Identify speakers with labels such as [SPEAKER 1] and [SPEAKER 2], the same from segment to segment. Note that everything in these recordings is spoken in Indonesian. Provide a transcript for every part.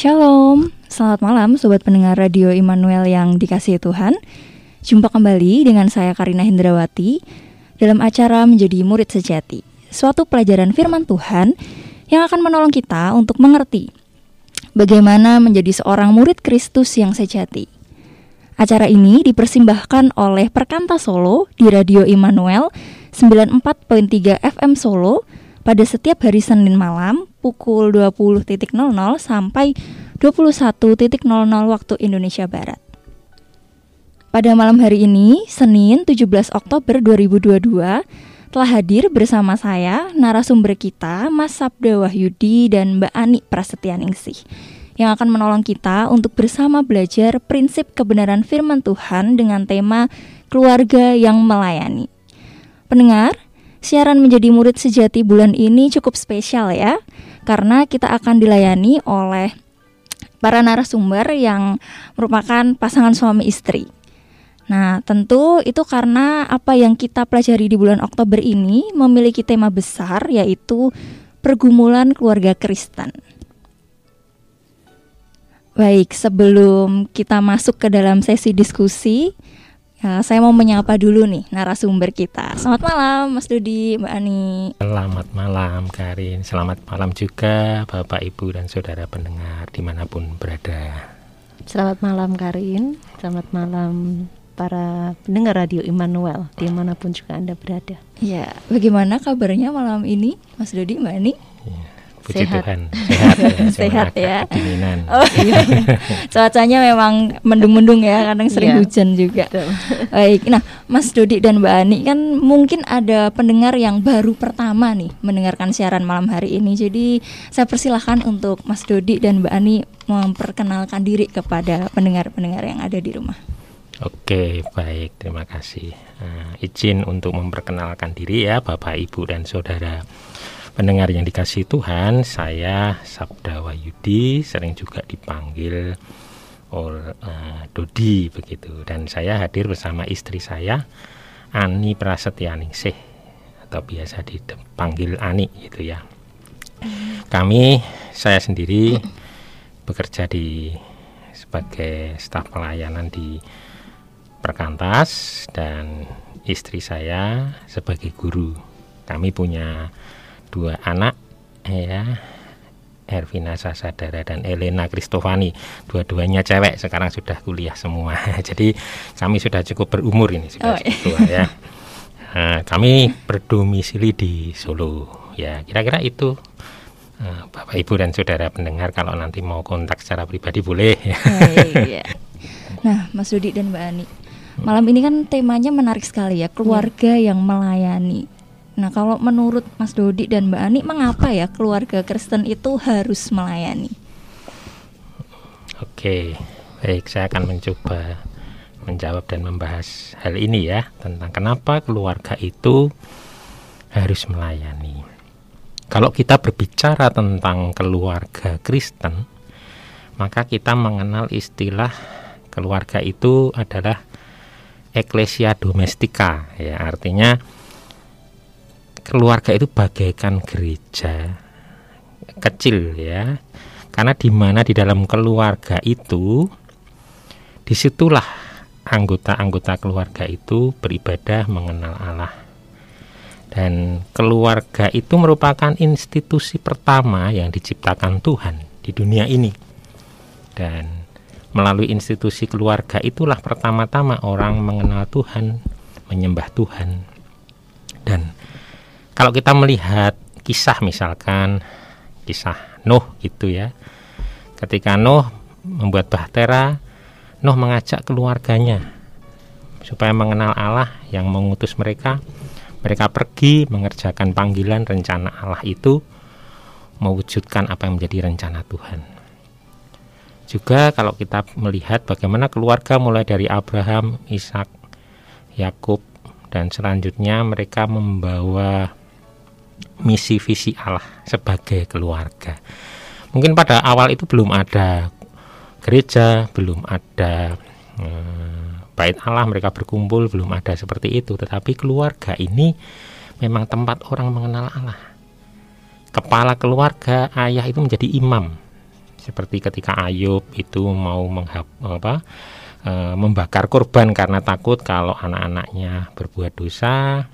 [SPEAKER 1] Shalom, selamat malam sobat pendengar radio Immanuel yang dikasihi Tuhan. Jumpa kembali dengan saya Karina Hendrawati dalam acara Menjadi Murid Sejati, suatu pelajaran firman Tuhan yang akan menolong kita untuk mengerti bagaimana menjadi seorang murid Kristus yang sejati. Acara ini dipersembahkan oleh Perkanta Solo di Radio Immanuel 94.3 FM Solo pada setiap hari Senin malam pukul 20.00 sampai 21.00 waktu Indonesia Barat. Pada malam hari ini, Senin 17 Oktober 2022, telah hadir bersama saya narasumber kita Mas Sabda Wahyudi dan Mbak Ani Prasetyaningsih yang akan menolong kita untuk bersama belajar prinsip kebenaran firman Tuhan dengan tema keluarga yang melayani. Pendengar, siaran menjadi murid sejati bulan ini cukup spesial ya, karena kita akan dilayani oleh para narasumber yang merupakan pasangan suami istri. Nah, tentu itu karena apa yang kita pelajari di bulan Oktober ini memiliki tema besar yaitu pergumulan keluarga Kristen. Baik, sebelum kita masuk ke dalam sesi diskusi, Ya, saya mau menyapa dulu nih narasumber kita. Selamat malam, Mas Dudi, Mbak Ani.
[SPEAKER 2] Selamat malam, Karin. Selamat malam juga, Bapak, Ibu, dan saudara pendengar di mana pun berada.
[SPEAKER 3] Selamat malam, Karin. Selamat malam para pendengar radio Immanuel di mana pun juga anda berada.
[SPEAKER 1] Ya, bagaimana kabarnya malam ini, Mas Dodi, Mbak Ani?
[SPEAKER 2] Ya, Puji sehat. Tuhan, sehat ya.
[SPEAKER 1] Oh, iya. Cuacanya memang mendung-mendung ya, kadang sering yeah. hujan juga. Baik. Nah, Mas Dodi dan Mbak Ani kan mungkin ada pendengar yang baru pertama nih mendengarkan siaran malam hari ini. Jadi, saya persilahkan untuk Mas Dodi dan Mbak Ani memperkenalkan diri kepada pendengar-pendengar yang ada di rumah.
[SPEAKER 2] Oke, baik. Terima kasih. Nah, izin untuk memperkenalkan diri ya, Bapak, Ibu, dan Saudara Pendengar yang dikasih Tuhan, saya Sabda Wayudi, sering juga dipanggil oleh uh, Dodi begitu. Dan saya hadir bersama istri saya, Ani Prasetyaningsih atau biasa dipanggil Ani gitu ya. Kami saya sendiri bekerja di sebagai staf pelayanan di Perkantas dan istri saya sebagai guru. Kami punya dua anak ya Ervina Sasadara dan Elena Kristofani dua-duanya cewek sekarang sudah kuliah semua jadi kami sudah cukup berumur ini sudah oh, iya. tua ya nah, kami berdomisili di Solo ya kira-kira itu uh, Bapak Ibu dan saudara pendengar kalau nanti mau kontak secara pribadi boleh ya.
[SPEAKER 1] iya. nah Mas Dudi dan Mbak Ani malam ini kan temanya menarik sekali ya keluarga yang melayani Nah, kalau menurut Mas Dodi dan Mbak Ani, mengapa ya keluarga Kristen itu harus melayani?
[SPEAKER 2] Oke, baik, saya akan mencoba menjawab dan membahas hal ini ya tentang kenapa keluarga itu harus melayani. Kalau kita berbicara tentang keluarga Kristen, maka kita mengenal istilah keluarga itu adalah eklesia domestika ya artinya keluarga itu bagaikan gereja kecil ya. Karena di mana di dalam keluarga itu di situlah anggota-anggota keluarga itu beribadah mengenal Allah. Dan keluarga itu merupakan institusi pertama yang diciptakan Tuhan di dunia ini. Dan melalui institusi keluarga itulah pertama-tama orang mengenal Tuhan menyembah Tuhan. Dan kalau kita melihat kisah misalkan kisah Nuh gitu ya. Ketika Nuh membuat bahtera, Nuh mengajak keluarganya supaya mengenal Allah yang mengutus mereka. Mereka pergi mengerjakan panggilan rencana Allah itu mewujudkan apa yang menjadi rencana Tuhan. Juga kalau kita melihat bagaimana keluarga mulai dari Abraham, Ishak, Yakub dan selanjutnya mereka membawa misi visi Allah sebagai keluarga. Mungkin pada awal itu belum ada gereja, belum ada eh, bait Allah mereka berkumpul, belum ada seperti itu. Tetapi keluarga ini memang tempat orang mengenal Allah. Kepala keluarga ayah itu menjadi imam seperti ketika Ayub itu mau menghap, apa, e, membakar korban karena takut kalau anak-anaknya berbuat dosa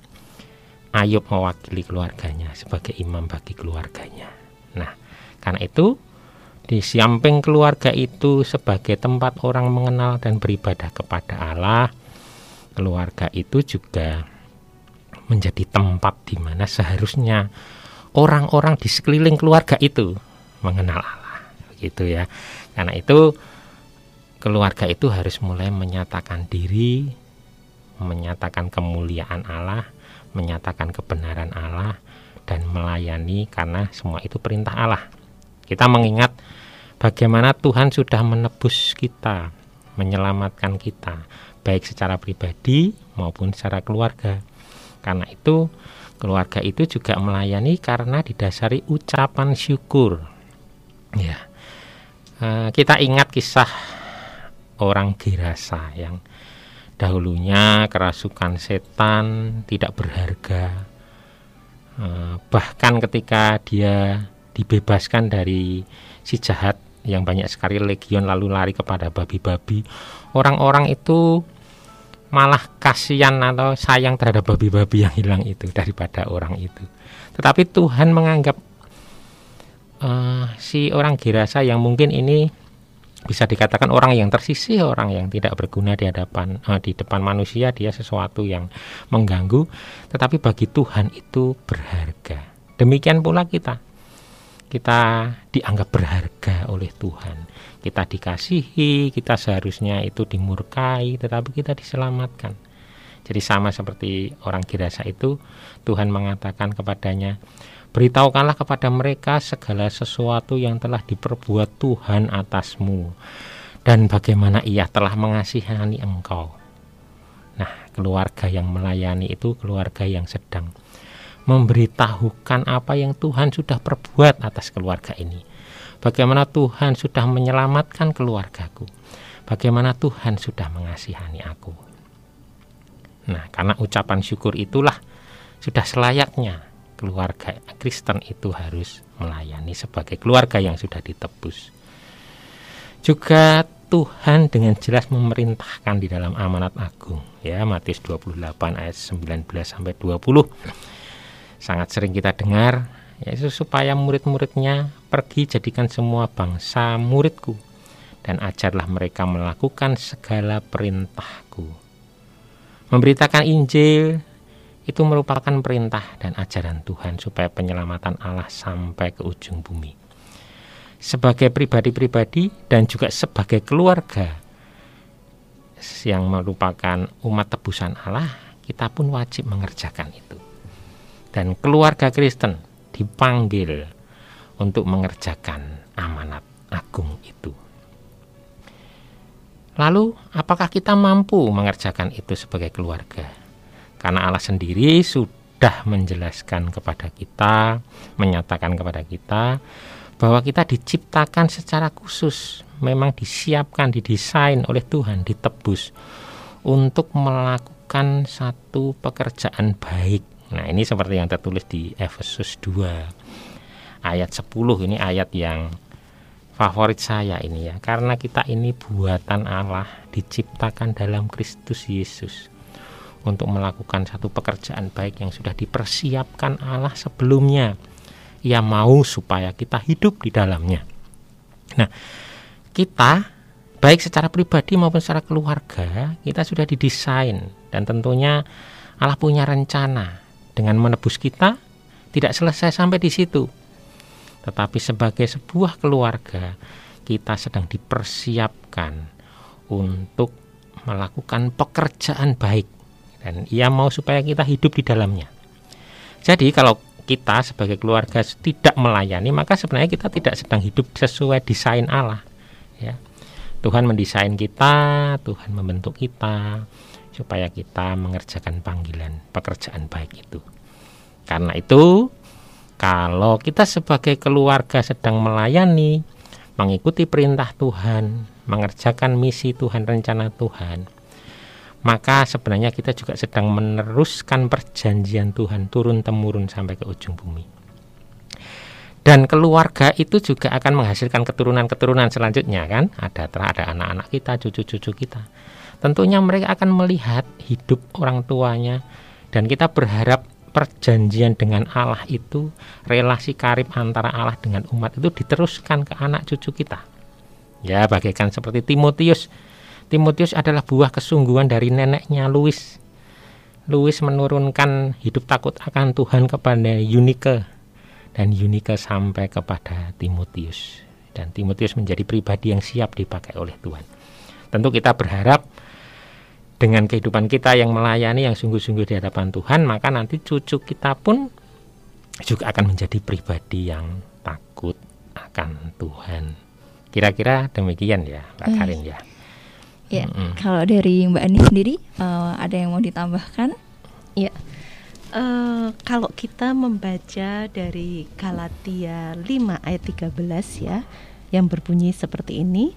[SPEAKER 2] Ayub mewakili keluarganya sebagai imam bagi keluarganya. Nah karena itu di samping keluarga itu sebagai tempat orang mengenal dan beribadah kepada Allah keluarga itu juga menjadi tempat di mana seharusnya orang-orang di sekeliling keluarga itu mengenal Allah. Gitu ya. Karena itu keluarga itu harus mulai menyatakan diri menyatakan kemuliaan Allah menyatakan kebenaran Allah dan melayani karena semua itu perintah Allah. Kita mengingat bagaimana Tuhan sudah menebus kita menyelamatkan kita baik secara pribadi maupun secara keluarga. Karena itu keluarga itu juga melayani karena didasari ucapan syukur. Ya. Eh, kita ingat kisah orang Gerasa yang dahulunya kerasukan setan tidak berharga. Eh, bahkan ketika dia dibebaskan dari si jahat yang banyak sekali legion lalu lari kepada babi-babi orang-orang itu malah kasihan atau sayang terhadap babi-babi yang hilang itu daripada orang itu. Tetapi Tuhan menganggap uh, si orang Girasa yang mungkin ini bisa dikatakan orang yang tersisih, orang yang tidak berguna di hadapan uh, di depan manusia, dia sesuatu yang mengganggu, tetapi bagi Tuhan itu berharga. Demikian pula kita. Kita dianggap berharga oleh Tuhan. Kita dikasihi, kita seharusnya itu dimurkai, tetapi kita diselamatkan. Jadi sama seperti orang Girasa itu, Tuhan mengatakan kepadanya, Beritahukanlah kepada mereka segala sesuatu yang telah diperbuat Tuhan atasmu dan bagaimana ia telah mengasihani engkau. Nah, keluarga yang melayani itu keluarga yang sedang memberitahukan apa yang Tuhan sudah perbuat atas keluarga ini. Bagaimana Tuhan sudah menyelamatkan keluargaku. Bagaimana Tuhan sudah mengasihani aku. Nah, karena ucapan syukur itulah sudah selayaknya keluarga Kristen itu harus melayani sebagai keluarga yang sudah ditebus. Juga Tuhan dengan jelas memerintahkan di dalam amanat agung ya Matius 28 ayat 19 sampai 20. Sangat sering kita dengar yaitu supaya murid-muridnya pergi jadikan semua bangsa muridku dan ajarlah mereka melakukan segala perintahku. Memberitakan Injil itu merupakan perintah dan ajaran Tuhan supaya penyelamatan Allah sampai ke ujung bumi. Sebagai pribadi-pribadi dan juga sebagai keluarga yang merupakan umat tebusan Allah, kita pun wajib mengerjakan itu. Dan keluarga Kristen dipanggil untuk mengerjakan amanat agung itu. Lalu, apakah kita mampu mengerjakan itu sebagai keluarga? Karena Allah sendiri sudah menjelaskan kepada kita, menyatakan kepada kita bahwa kita diciptakan secara khusus, memang disiapkan, didesain oleh Tuhan, ditebus untuk melakukan satu pekerjaan baik. Nah, ini seperti yang tertulis di Efesus 2 ayat 10 ini ayat yang favorit saya ini ya. Karena kita ini buatan Allah diciptakan dalam Kristus Yesus untuk melakukan satu pekerjaan baik yang sudah dipersiapkan Allah sebelumnya. Ia mau supaya kita hidup di dalamnya. Nah, kita baik secara pribadi maupun secara keluarga, kita sudah didesain dan tentunya Allah punya rencana dengan menebus kita tidak selesai sampai di situ. Tetapi sebagai sebuah keluarga, kita sedang dipersiapkan untuk melakukan pekerjaan baik dan ia mau supaya kita hidup di dalamnya. Jadi kalau kita sebagai keluarga tidak melayani maka sebenarnya kita tidak sedang hidup sesuai desain Allah ya. Tuhan mendesain kita, Tuhan membentuk kita supaya kita mengerjakan panggilan pekerjaan baik itu. Karena itu kalau kita sebagai keluarga sedang melayani, mengikuti perintah Tuhan, mengerjakan misi Tuhan, rencana Tuhan, maka sebenarnya kita juga sedang meneruskan perjanjian Tuhan turun temurun sampai ke ujung bumi. dan keluarga itu juga akan menghasilkan keturunan-keturunan selanjutnya kan? Ada ada anak-anak kita cucu-cucu kita. Tentunya mereka akan melihat hidup orang tuanya. Dan kita berharap perjanjian dengan Allah itu relasi karib antara Allah dengan umat itu diteruskan ke anak cucu kita. Ya bagaikan seperti Timotius Timotius adalah buah kesungguhan dari neneknya Louis Louis menurunkan hidup takut akan Tuhan kepada Eunike dan Yunika sampai kepada Timotius dan Timotius menjadi pribadi yang siap dipakai oleh Tuhan. Tentu kita berharap dengan kehidupan kita yang melayani yang sungguh-sungguh di hadapan Tuhan, maka nanti cucu kita pun juga akan menjadi pribadi yang takut akan Tuhan. Kira-kira demikian ya, Mbak hmm. Karin ya.
[SPEAKER 1] Ya, mm -hmm. kalau dari Mbak Ani sendiri uh, ada yang mau ditambahkan?
[SPEAKER 3] Ya. Uh, kalau kita membaca dari Galatia 5 ayat 13 ya yang berbunyi seperti ini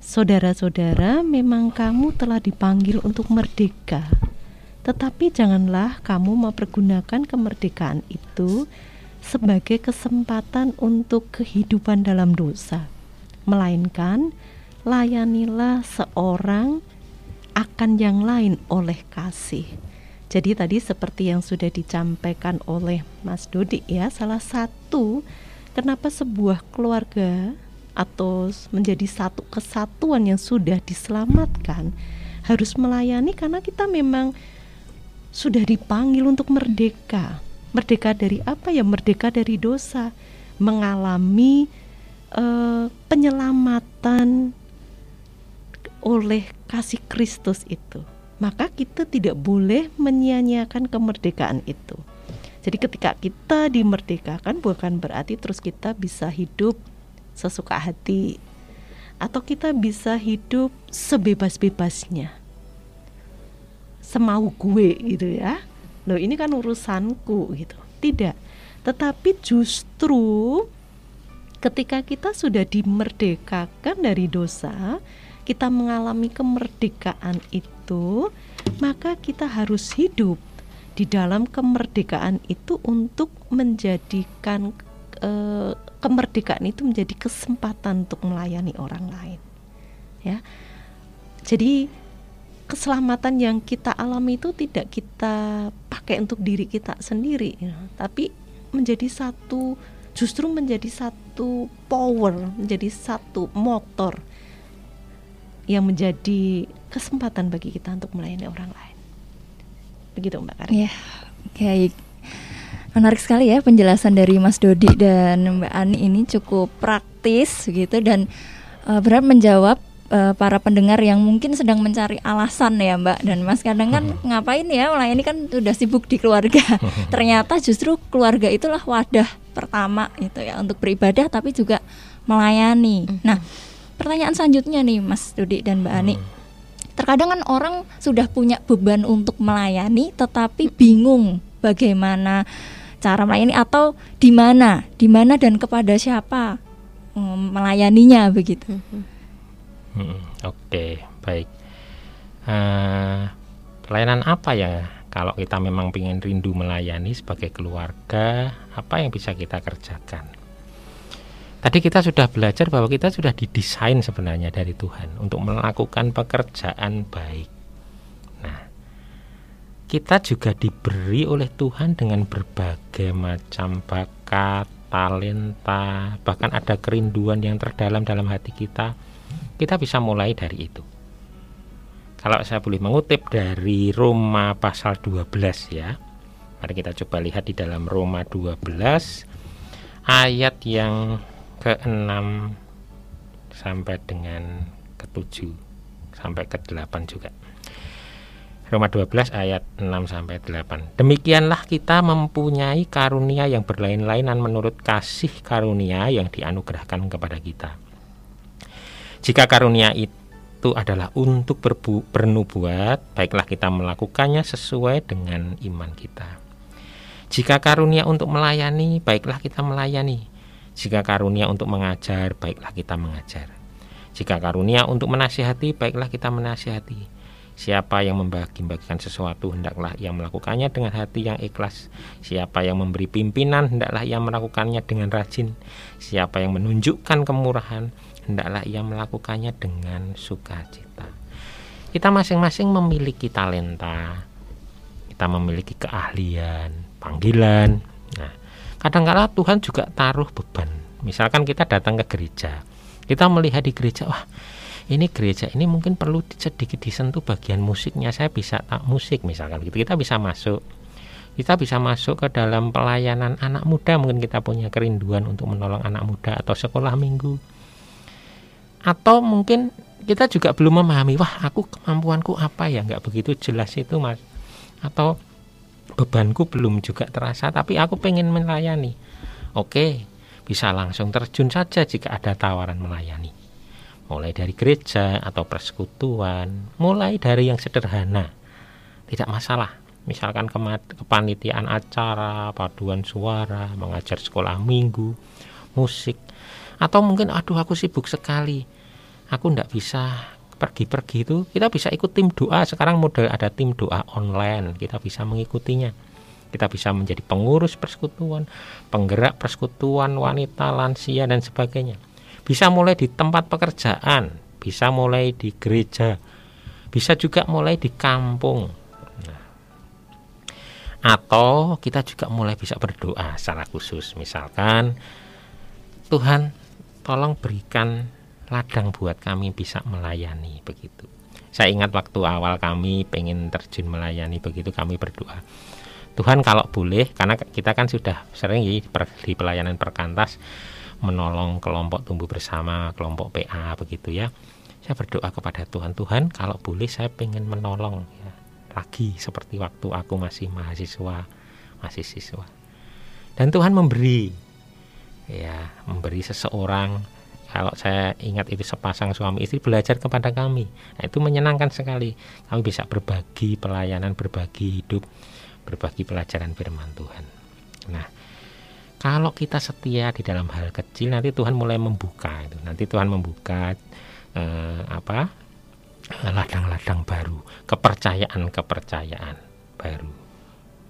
[SPEAKER 3] Saudara-saudara memang kamu telah dipanggil untuk merdeka tetapi janganlah kamu mempergunakan kemerdekaan itu sebagai kesempatan untuk kehidupan dalam dosa melainkan layanilah seorang akan yang lain oleh kasih jadi tadi seperti yang sudah dicampaikan oleh Mas Dodi ya, salah satu kenapa sebuah keluarga atau menjadi satu kesatuan yang sudah diselamatkan harus melayani karena kita memang sudah dipanggil untuk merdeka. Merdeka dari apa ya? Merdeka dari dosa, mengalami uh, penyelamatan oleh kasih Kristus itu maka kita tidak boleh menyia-nyiakan kemerdekaan itu. Jadi ketika kita dimerdekakan bukan berarti terus kita bisa hidup sesuka hati atau kita bisa hidup sebebas-bebasnya. Semau gue gitu ya. Loh ini kan urusanku gitu. Tidak. Tetapi justru ketika kita sudah dimerdekakan dari dosa, kita mengalami kemerdekaan itu, maka kita harus hidup di dalam kemerdekaan itu untuk menjadikan e, kemerdekaan itu menjadi kesempatan untuk melayani orang lain. Ya. Jadi keselamatan yang kita alami itu tidak kita pakai untuk diri kita sendiri, ya, tapi menjadi satu justru menjadi satu power, menjadi satu motor yang menjadi kesempatan bagi kita untuk melayani orang lain. Begitu Mbak Karin.
[SPEAKER 1] Ya, baik. Menarik sekali ya penjelasan dari Mas Dodi dan Mbak Ani ini cukup praktis gitu dan uh, benar menjawab uh, para pendengar yang mungkin sedang mencari alasan ya Mbak dan Mas kadang kan ngapain ya melayani kan sudah sibuk di keluarga. Ternyata justru keluarga itulah wadah pertama itu ya untuk beribadah tapi juga melayani. Nah, pertanyaan selanjutnya nih Mas Dudi dan Mbak Ani. Hmm. Terkadang kan orang sudah punya beban untuk melayani tetapi bingung bagaimana cara melayani atau di mana, di mana dan kepada siapa um, melayaninya begitu.
[SPEAKER 2] Hmm, Oke, okay, baik. Uh, pelayanan apa ya kalau kita memang ingin rindu melayani sebagai keluarga, apa yang bisa kita kerjakan? Tadi kita sudah belajar bahwa kita sudah didesain sebenarnya dari Tuhan untuk melakukan pekerjaan baik. Nah, kita juga diberi oleh Tuhan dengan berbagai macam bakat, talenta, bahkan ada kerinduan yang terdalam dalam hati kita. Kita bisa mulai dari itu. Kalau saya boleh mengutip dari Roma pasal 12 ya. Mari kita coba lihat di dalam Roma 12 ayat yang ke-6 sampai dengan ke-7 sampai ke-8 juga. Roma 12 ayat 6 sampai 8. Demikianlah kita mempunyai karunia yang berlain-lainan menurut kasih karunia yang dianugerahkan kepada kita. Jika karunia itu adalah untuk berbu bernubuat, baiklah kita melakukannya sesuai dengan iman kita. Jika karunia untuk melayani, baiklah kita melayani. Jika karunia untuk mengajar, baiklah kita mengajar. Jika karunia untuk menasihati, baiklah kita menasihati. Siapa yang membagi-bagikan sesuatu hendaklah ia melakukannya dengan hati yang ikhlas. Siapa yang memberi pimpinan hendaklah ia melakukannya dengan rajin. Siapa yang menunjukkan kemurahan hendaklah ia melakukannya dengan sukacita. Kita masing-masing memiliki talenta. Kita memiliki keahlian, panggilan. Nah, kadang-kala Tuhan juga taruh beban. Misalkan kita datang ke gereja. Kita melihat di gereja, wah ini gereja ini mungkin perlu sedikit disentuh bagian musiknya saya bisa tak musik misalkan gitu kita bisa masuk kita bisa masuk ke dalam pelayanan anak muda mungkin kita punya kerinduan untuk menolong anak muda atau sekolah minggu atau mungkin kita juga belum memahami wah aku kemampuanku apa ya nggak begitu jelas itu mas atau bebanku belum juga terasa tapi aku pengen melayani. Oke bisa langsung terjun saja jika ada tawaran melayani. Mulai dari gereja atau persekutuan, mulai dari yang sederhana, tidak masalah. Misalkan kepanitiaan acara, paduan suara, mengajar sekolah minggu, musik, atau mungkin aduh aku sibuk sekali, aku tidak bisa pergi-pergi itu, kita bisa ikut tim doa. Sekarang model ada tim doa online, kita bisa mengikutinya. Kita bisa menjadi pengurus persekutuan, penggerak persekutuan wanita, lansia dan sebagainya bisa mulai di tempat pekerjaan, bisa mulai di gereja, bisa juga mulai di kampung. Nah, atau kita juga mulai bisa berdoa secara khusus. Misalkan Tuhan tolong berikan ladang buat kami bisa melayani begitu. Saya ingat waktu awal kami pengen terjun melayani begitu kami berdoa. Tuhan kalau boleh karena kita kan sudah sering di pelayanan perkantas menolong kelompok tumbuh bersama, kelompok PA begitu ya. Saya berdoa kepada Tuhan, Tuhan kalau boleh saya pengen menolong ya, lagi seperti waktu aku masih mahasiswa, masih siswa. Dan Tuhan memberi ya, memberi seseorang kalau saya ingat itu sepasang suami istri belajar kepada kami. Nah, itu menyenangkan sekali. Kami bisa berbagi pelayanan, berbagi hidup, berbagi pelajaran firman Tuhan. Nah, kalau kita setia di dalam hal kecil nanti Tuhan mulai membuka itu nanti Tuhan membuka eh, apa ladang-ladang baru kepercayaan kepercayaan baru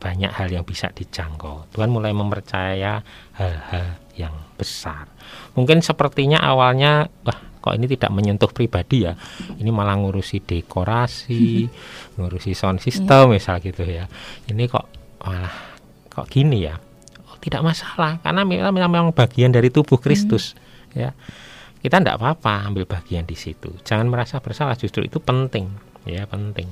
[SPEAKER 2] banyak hal yang bisa dijangkau Tuhan mulai mempercaya hal-hal yang besar. Mungkin sepertinya awalnya wah kok ini tidak menyentuh pribadi ya? Ini malah ngurusi dekorasi ngurusi sound system iya. misal gitu ya. Ini kok malah kok gini ya? Tidak masalah karena memang bagian dari tubuh Kristus hmm. ya. Kita tidak apa-apa ambil bagian di situ. Jangan merasa bersalah justru itu penting ya penting.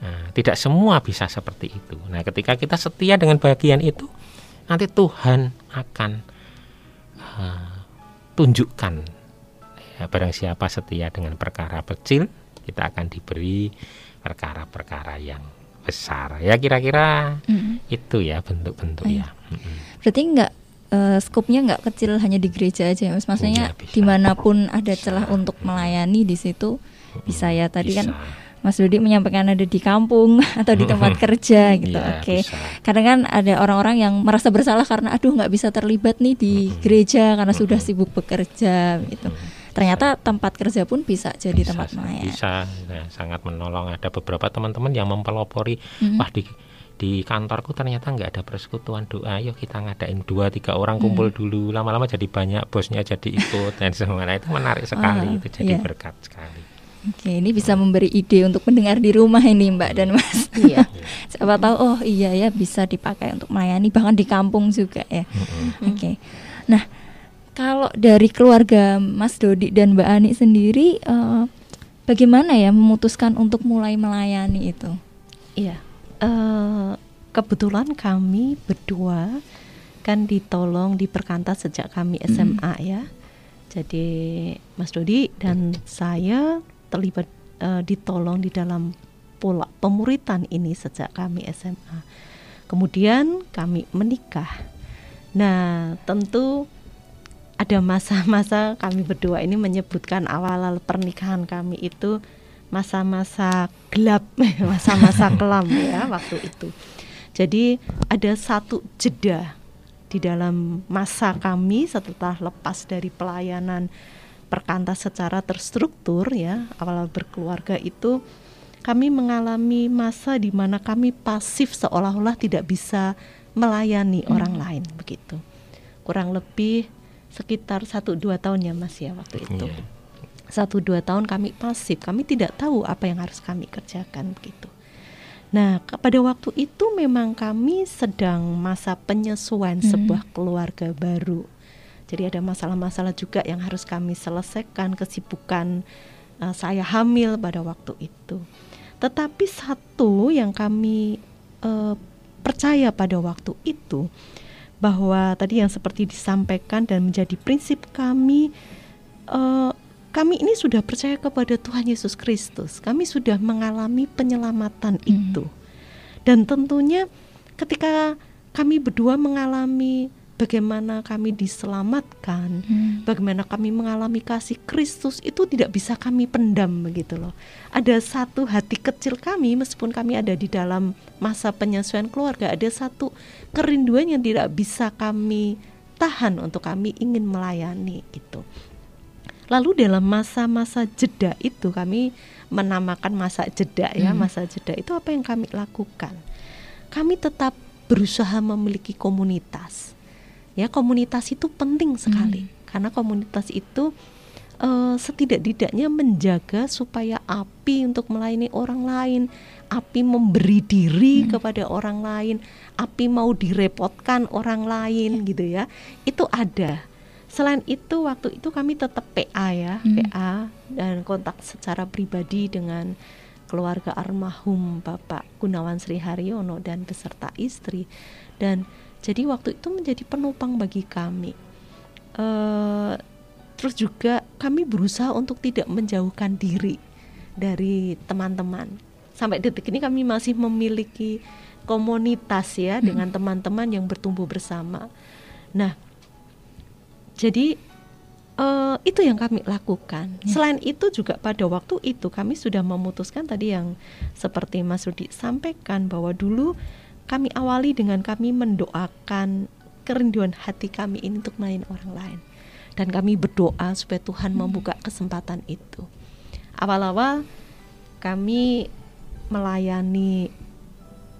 [SPEAKER 2] Nah, tidak semua bisa seperti itu. Nah ketika kita setia dengan bagian itu nanti Tuhan akan uh, tunjukkan ya, barang siapa setia dengan perkara kecil kita akan diberi perkara-perkara yang besar ya kira-kira mm. itu ya bentuk-bentuk ya mm.
[SPEAKER 1] berarti nggak uh, skupnya nggak kecil hanya di gereja aja ya mas maksudnya ya, di mana pun ada celah untuk melayani di situ bisa ya tadi kan bisa. kan Mas Dodi menyampaikan ada di kampung atau di tempat kerja gitu. Ya, Oke. Okay. Kadang kan ada orang-orang yang merasa bersalah karena aduh nggak bisa terlibat nih di gereja karena sudah sibuk bekerja gitu ternyata tempat kerja pun bisa jadi bisa, tempat melayani.
[SPEAKER 2] Bisa, nah, sangat menolong. Ada beberapa teman-teman yang mempelopori, mm-hmm. wah di di kantorku ternyata nggak ada persekutuan doa yuk kita ngadain dua tiga orang kumpul hmm. dulu lama-lama jadi banyak bosnya jadi ikut dan semuanya itu menarik sekali oh, itu jadi yeah. berkat sekali
[SPEAKER 1] Oke, ini bisa memberi ide untuk mendengar di rumah ini Mbak dan Mas. Iya. Siapa tahu oh iya ya bisa dipakai untuk melayani bahkan di kampung juga ya. Mm -hmm. Oke. Nah, kalau dari keluarga Mas Dodi dan Mbak Ani sendiri, uh, bagaimana ya memutuskan untuk mulai melayani itu?
[SPEAKER 3] Iya, uh, kebetulan kami berdua kan ditolong di perkantas sejak kami SMA mm. ya. Jadi Mas Dodi dan saya terlibat uh, ditolong di dalam pola pemuritan ini sejak kami SMA. Kemudian kami menikah. Nah, tentu ada masa-masa kami berdua ini menyebutkan awal-awal pernikahan kami itu masa-masa gelap, masa-masa kelam ya waktu itu. Jadi ada satu jeda di dalam masa kami setelah lepas dari pelayanan perkantas secara terstruktur ya awal-awal berkeluarga itu kami mengalami masa di mana kami pasif seolah-olah tidak bisa melayani hmm. orang lain begitu. Kurang lebih sekitar satu dua tahun ya Mas ya waktu itu. Yeah. Satu dua tahun kami pasif, kami tidak tahu apa yang harus kami kerjakan begitu. Nah, pada waktu itu memang kami sedang masa penyesuaian hmm. sebuah keluarga baru. Jadi ada masalah-masalah juga yang harus kami selesaikan, kesibukan uh, saya hamil pada waktu itu. Tetapi satu yang kami uh, percaya pada waktu itu bahwa tadi yang seperti disampaikan dan menjadi prinsip kami uh, kami ini sudah percaya kepada Tuhan Yesus Kristus. Kami sudah mengalami penyelamatan hmm. itu. Dan tentunya ketika kami berdua mengalami bagaimana kami diselamatkan, hmm. bagaimana kami mengalami kasih Kristus itu tidak bisa kami pendam begitu loh. Ada satu hati kecil kami meskipun kami ada di dalam masa penyesuaian keluarga, ada satu kerinduan yang tidak bisa kami tahan untuk kami ingin melayani gitu. Lalu dalam masa-masa jeda itu kami menamakan masa jeda ya, hmm. masa jeda itu apa yang kami lakukan? Kami tetap berusaha memiliki komunitas ya komunitas itu penting sekali hmm. karena komunitas itu uh, setidak-tidaknya menjaga supaya api untuk melayani orang lain api memberi diri hmm. kepada orang lain api mau direpotkan orang lain gitu ya itu ada selain itu waktu itu kami tetap PA ya hmm. PA dan kontak secara pribadi dengan keluarga almarhum Bapak Gunawan Sri Haryono dan beserta istri dan jadi waktu itu menjadi penopang bagi kami. Uh, terus juga kami berusaha untuk tidak menjauhkan diri dari teman-teman. Sampai detik ini kami masih memiliki komunitas ya hmm. dengan teman-teman yang bertumbuh bersama. Nah, jadi uh, itu yang kami lakukan. Ya. Selain itu juga pada waktu itu kami sudah memutuskan tadi yang seperti Mas Rudi sampaikan bahwa dulu kami awali dengan kami mendoakan kerinduan hati kami ini untuk melayani orang lain dan kami berdoa supaya Tuhan hmm. membuka kesempatan itu. Awal-awal kami melayani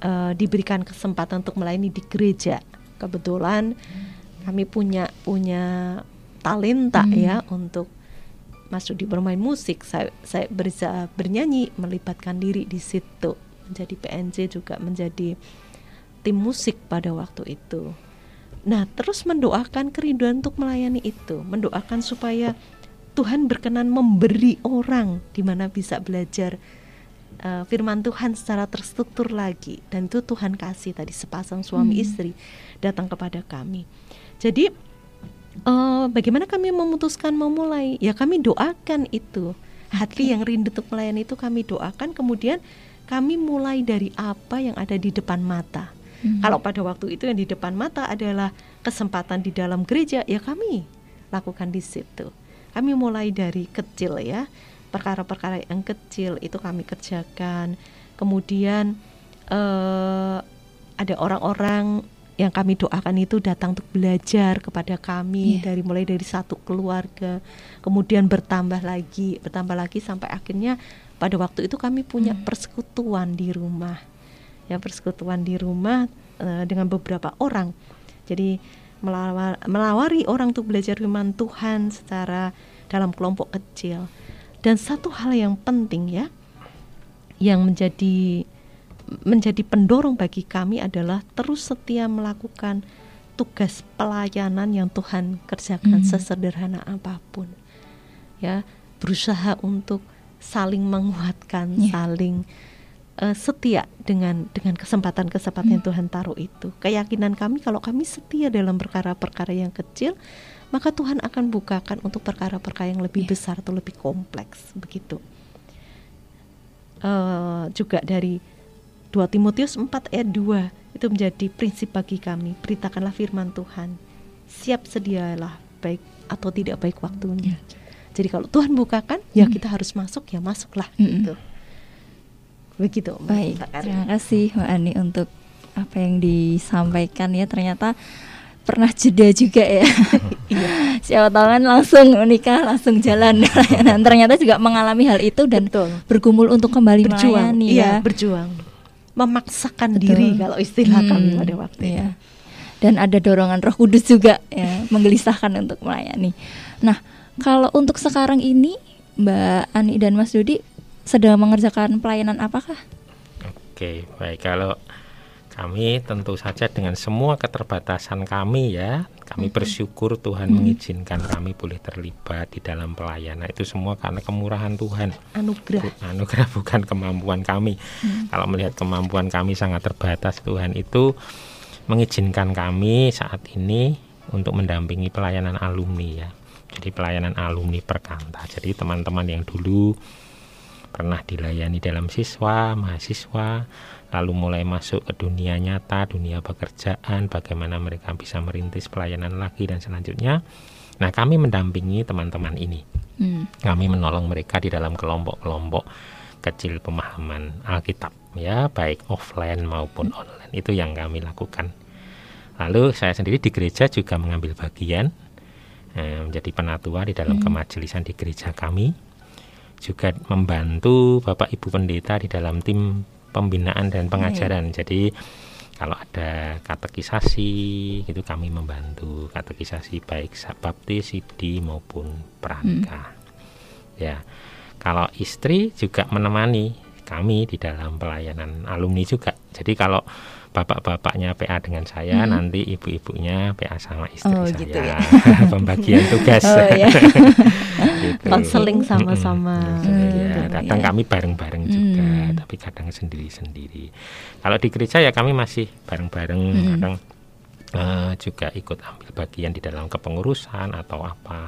[SPEAKER 3] uh, diberikan kesempatan untuk melayani di gereja. Kebetulan hmm. kami punya punya talenta hmm. ya untuk masuk di bermain musik. Saya saya bernyanyi, melibatkan diri di situ. Menjadi PNJ juga menjadi tim musik pada waktu itu. Nah, terus mendoakan kerinduan untuk melayani itu, mendoakan supaya Tuhan berkenan memberi orang di mana bisa belajar uh, firman Tuhan secara terstruktur lagi dan itu Tuhan kasih tadi sepasang suami hmm. istri datang kepada kami. Jadi uh, bagaimana kami memutuskan memulai? Ya kami doakan itu. Hati yang rindu untuk melayani itu kami doakan kemudian kami mulai dari apa yang ada di depan mata Hmm. Kalau pada waktu itu yang di depan mata adalah kesempatan di dalam gereja, ya kami lakukan di situ. Kami mulai dari kecil ya, perkara-perkara yang kecil itu kami kerjakan. Kemudian uh, ada orang-orang yang kami doakan itu datang untuk belajar kepada kami yeah. dari mulai dari satu keluarga, kemudian bertambah lagi, bertambah lagi sampai akhirnya pada waktu itu kami punya hmm. persekutuan di rumah ya persekutuan di rumah uh, dengan beberapa orang. Jadi melawar, melawari orang untuk belajar firman Tuhan secara dalam kelompok kecil. Dan satu hal yang penting ya yang menjadi menjadi pendorong bagi kami adalah terus setia melakukan tugas pelayanan yang Tuhan kerjakan hmm. sesederhana apa pun. Ya, berusaha untuk saling menguatkan, yeah. saling uh, setia dengan dengan kesempatan-kesempatan yang hmm. Tuhan taruh itu. Keyakinan kami kalau kami setia dalam perkara-perkara yang kecil, maka Tuhan akan bukakan untuk perkara-perkara yang lebih yeah. besar atau lebih kompleks begitu. Uh, juga dari 2 Timotius 4 ayat 2 itu menjadi prinsip bagi kami. Beritakanlah firman Tuhan. Siap sedialah baik atau tidak baik waktunya. Yeah. Jadi kalau Tuhan bukakan, ya hmm. kita harus masuk ya masuklah mm -hmm. gitu. Begitu.
[SPEAKER 1] Baik. Terima kasih Mbak Ani untuk apa yang disampaikan ya. Ternyata pernah jeda juga ya.
[SPEAKER 3] Iya.
[SPEAKER 1] Siapa tahu kan langsung nikah, langsung jalan dan ternyata juga mengalami hal itu dan
[SPEAKER 3] Betul.
[SPEAKER 1] bergumul untuk kembali
[SPEAKER 3] berjuang,
[SPEAKER 1] melayani
[SPEAKER 3] iya,
[SPEAKER 1] ya.
[SPEAKER 3] berjuang, memaksakan
[SPEAKER 1] Betul.
[SPEAKER 3] diri kalau istilah kami
[SPEAKER 1] Hmm,
[SPEAKER 3] pada waktu itu.
[SPEAKER 1] iya. Dan ada dorongan Roh Kudus juga ya, menggelisahkan untuk melayani. Nah, kalau untuk sekarang ini Mbak Ani dan Mas Dodi sedang mengerjakan pelayanan apakah?
[SPEAKER 2] Oke, baik kalau kami tentu saja dengan semua keterbatasan kami ya, kami bersyukur Tuhan mengizinkan kami boleh terlibat di dalam pelayanan itu semua karena kemurahan Tuhan.
[SPEAKER 3] Anugerah.
[SPEAKER 2] Anugerah bukan kemampuan kami. Kalau melihat kemampuan kami sangat terbatas, Tuhan itu mengizinkan kami saat ini untuk mendampingi pelayanan alumni ya. Jadi pelayanan alumni perkanta. Jadi teman-teman yang dulu pernah dilayani dalam siswa, mahasiswa, lalu mulai masuk ke dunia nyata, dunia pekerjaan, bagaimana mereka bisa merintis pelayanan lagi dan selanjutnya. Nah, kami mendampingi teman-teman ini.
[SPEAKER 1] Hmm.
[SPEAKER 2] kami menolong mereka di dalam kelompok-kelompok kecil pemahaman Alkitab ya baik offline maupun online. Itu yang kami lakukan. Lalu saya sendiri di gereja juga mengambil bagian eh, menjadi penatua di dalam kemajelisan di gereja kami juga membantu Bapak Ibu Pendeta di dalam tim pembinaan dan pengajaran jadi kalau ada katekisasi itu kami membantu katekisasi baik baptis, sidi maupun pranika. Ya. Kalau istri juga menemani kami di dalam pelayanan alumni juga. Jadi kalau bapak-bapaknya PA dengan saya, nanti ibu-ibunya PA sama istri
[SPEAKER 1] Oh,
[SPEAKER 2] saya.
[SPEAKER 1] gitu ya.
[SPEAKER 2] Pembagian tugas.
[SPEAKER 1] Oh, ya.
[SPEAKER 2] Gitu.
[SPEAKER 3] Konseling sama-sama.
[SPEAKER 2] Mm-mm.
[SPEAKER 1] Hmm,
[SPEAKER 2] Ya, kadang
[SPEAKER 1] ya.
[SPEAKER 2] kami bareng-bareng juga,
[SPEAKER 1] Hmm.
[SPEAKER 2] tapi kadang sendiri-sendiri. Kalau di gereja ya kami masih bareng-bareng,
[SPEAKER 1] Hmm.
[SPEAKER 2] kadang eh, juga ikut ambil bagian di dalam kepengurusan atau apa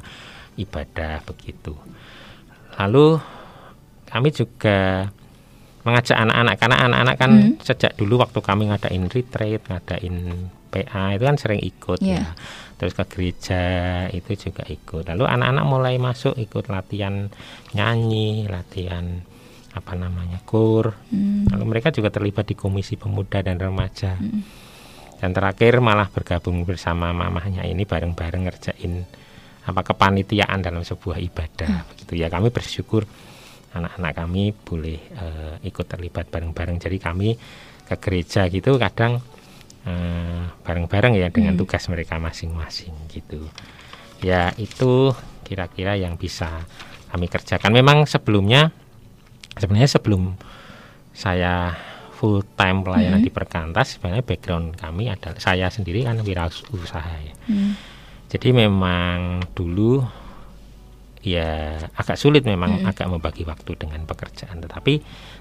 [SPEAKER 2] ibadah begitu. Lalu kami juga mengajak anak-anak karena anak-anak kan
[SPEAKER 1] Hmm.
[SPEAKER 2] sejak dulu waktu kami ngadain retreat, ngadain PA itu kan sering ikut
[SPEAKER 1] Iya.
[SPEAKER 2] ya. Terus ke gereja itu juga ikut. Lalu anak-anak mulai masuk ikut latihan nyanyi, latihan apa namanya kur.
[SPEAKER 1] Hmm.
[SPEAKER 2] Lalu mereka juga terlibat di komisi pemuda dan remaja. Dan terakhir malah bergabung bersama mamahnya ini bareng-bareng ngerjain apa kepanitiaan dalam sebuah ibadah begitu ya. Kami bersyukur anak-anak kami boleh eh, ikut terlibat bareng-bareng. Jadi kami ke gereja gitu kadang eh, bareng-bareng ya dengan tugas mereka masing-masing gitu. Ya itu kira-kira yang bisa kami kerjakan. Memang sebelumnya sebenarnya sebelum saya full time pelayanan di Perkantas sebenarnya background kami adalah saya sendiri kan wirausaha ya.
[SPEAKER 1] Hmm.
[SPEAKER 2] Jadi memang dulu ya agak sulit memang agak membagi waktu dengan pekerjaan. Tetapi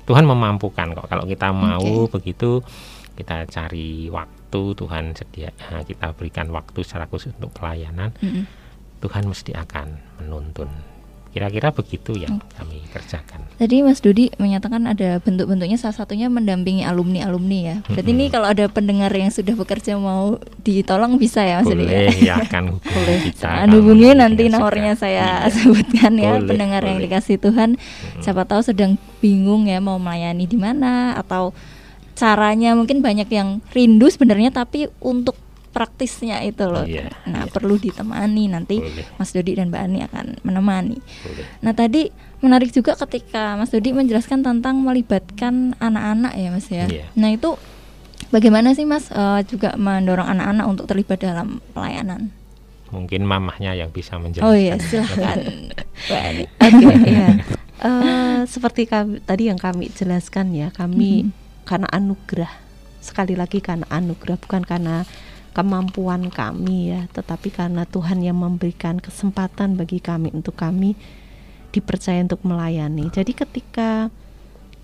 [SPEAKER 2] Tuhan memampukan kok. Kalau kita mau begitu kita cari waktu. Tuhan sedia eh, kita berikan waktu secara khusus untuk pelayanan.
[SPEAKER 1] Mm-mm.
[SPEAKER 2] Tuhan mesti akan menuntun kira-kira begitu yang kami kerjakan
[SPEAKER 1] Tadi Mas Dodi menyatakan ada bentuk-bentuknya salah satunya mendampingi alumni-alumni ya. Berarti ini kalau ada pendengar yang sudah bekerja mau ditolong bisa ya Mas Dodi ya?
[SPEAKER 2] boleh ya hubungi
[SPEAKER 1] Boleh.
[SPEAKER 2] kita
[SPEAKER 1] hubungi nanti nomornya saya
[SPEAKER 2] Iya.
[SPEAKER 1] sebutkan ya
[SPEAKER 2] Boleh,
[SPEAKER 1] pendengar yang
[SPEAKER 2] boleh.
[SPEAKER 1] dikasih Tuhan. Siapa tahu sedang bingung ya mau melayani di mana atau caranya mungkin banyak yang rindu sebenarnya tapi untuk praktisnya itu loh.
[SPEAKER 2] Iya,
[SPEAKER 1] nah, perlu ditemani nanti
[SPEAKER 2] Boleh.
[SPEAKER 1] Mas Dodi dan Mbak Ani akan menemani.
[SPEAKER 2] Boleh.
[SPEAKER 1] Nah tadi menarik juga ketika Mas Dodi menjelaskan tentang melibatkan anak-anak ya Mas ya.
[SPEAKER 2] Iya.
[SPEAKER 1] Nah itu bagaimana sih Mas eh, juga mendorong anak-anak untuk terlibat dalam pelayanan?
[SPEAKER 2] mungkin mamahnya yang bisa menjelaskan
[SPEAKER 1] Oh iya silahkan Mbak Ani.
[SPEAKER 3] Oke, iya. Eh, seperti kami, tadi yang kami jelaskan ya, kami karena anugerah. Sekali lagi karena anugerah bukan karena kemampuan kami ya, tetapi karena Tuhan yang memberikan kesempatan bagi kami untuk kami dipercaya untuk melayani. Jadi ketika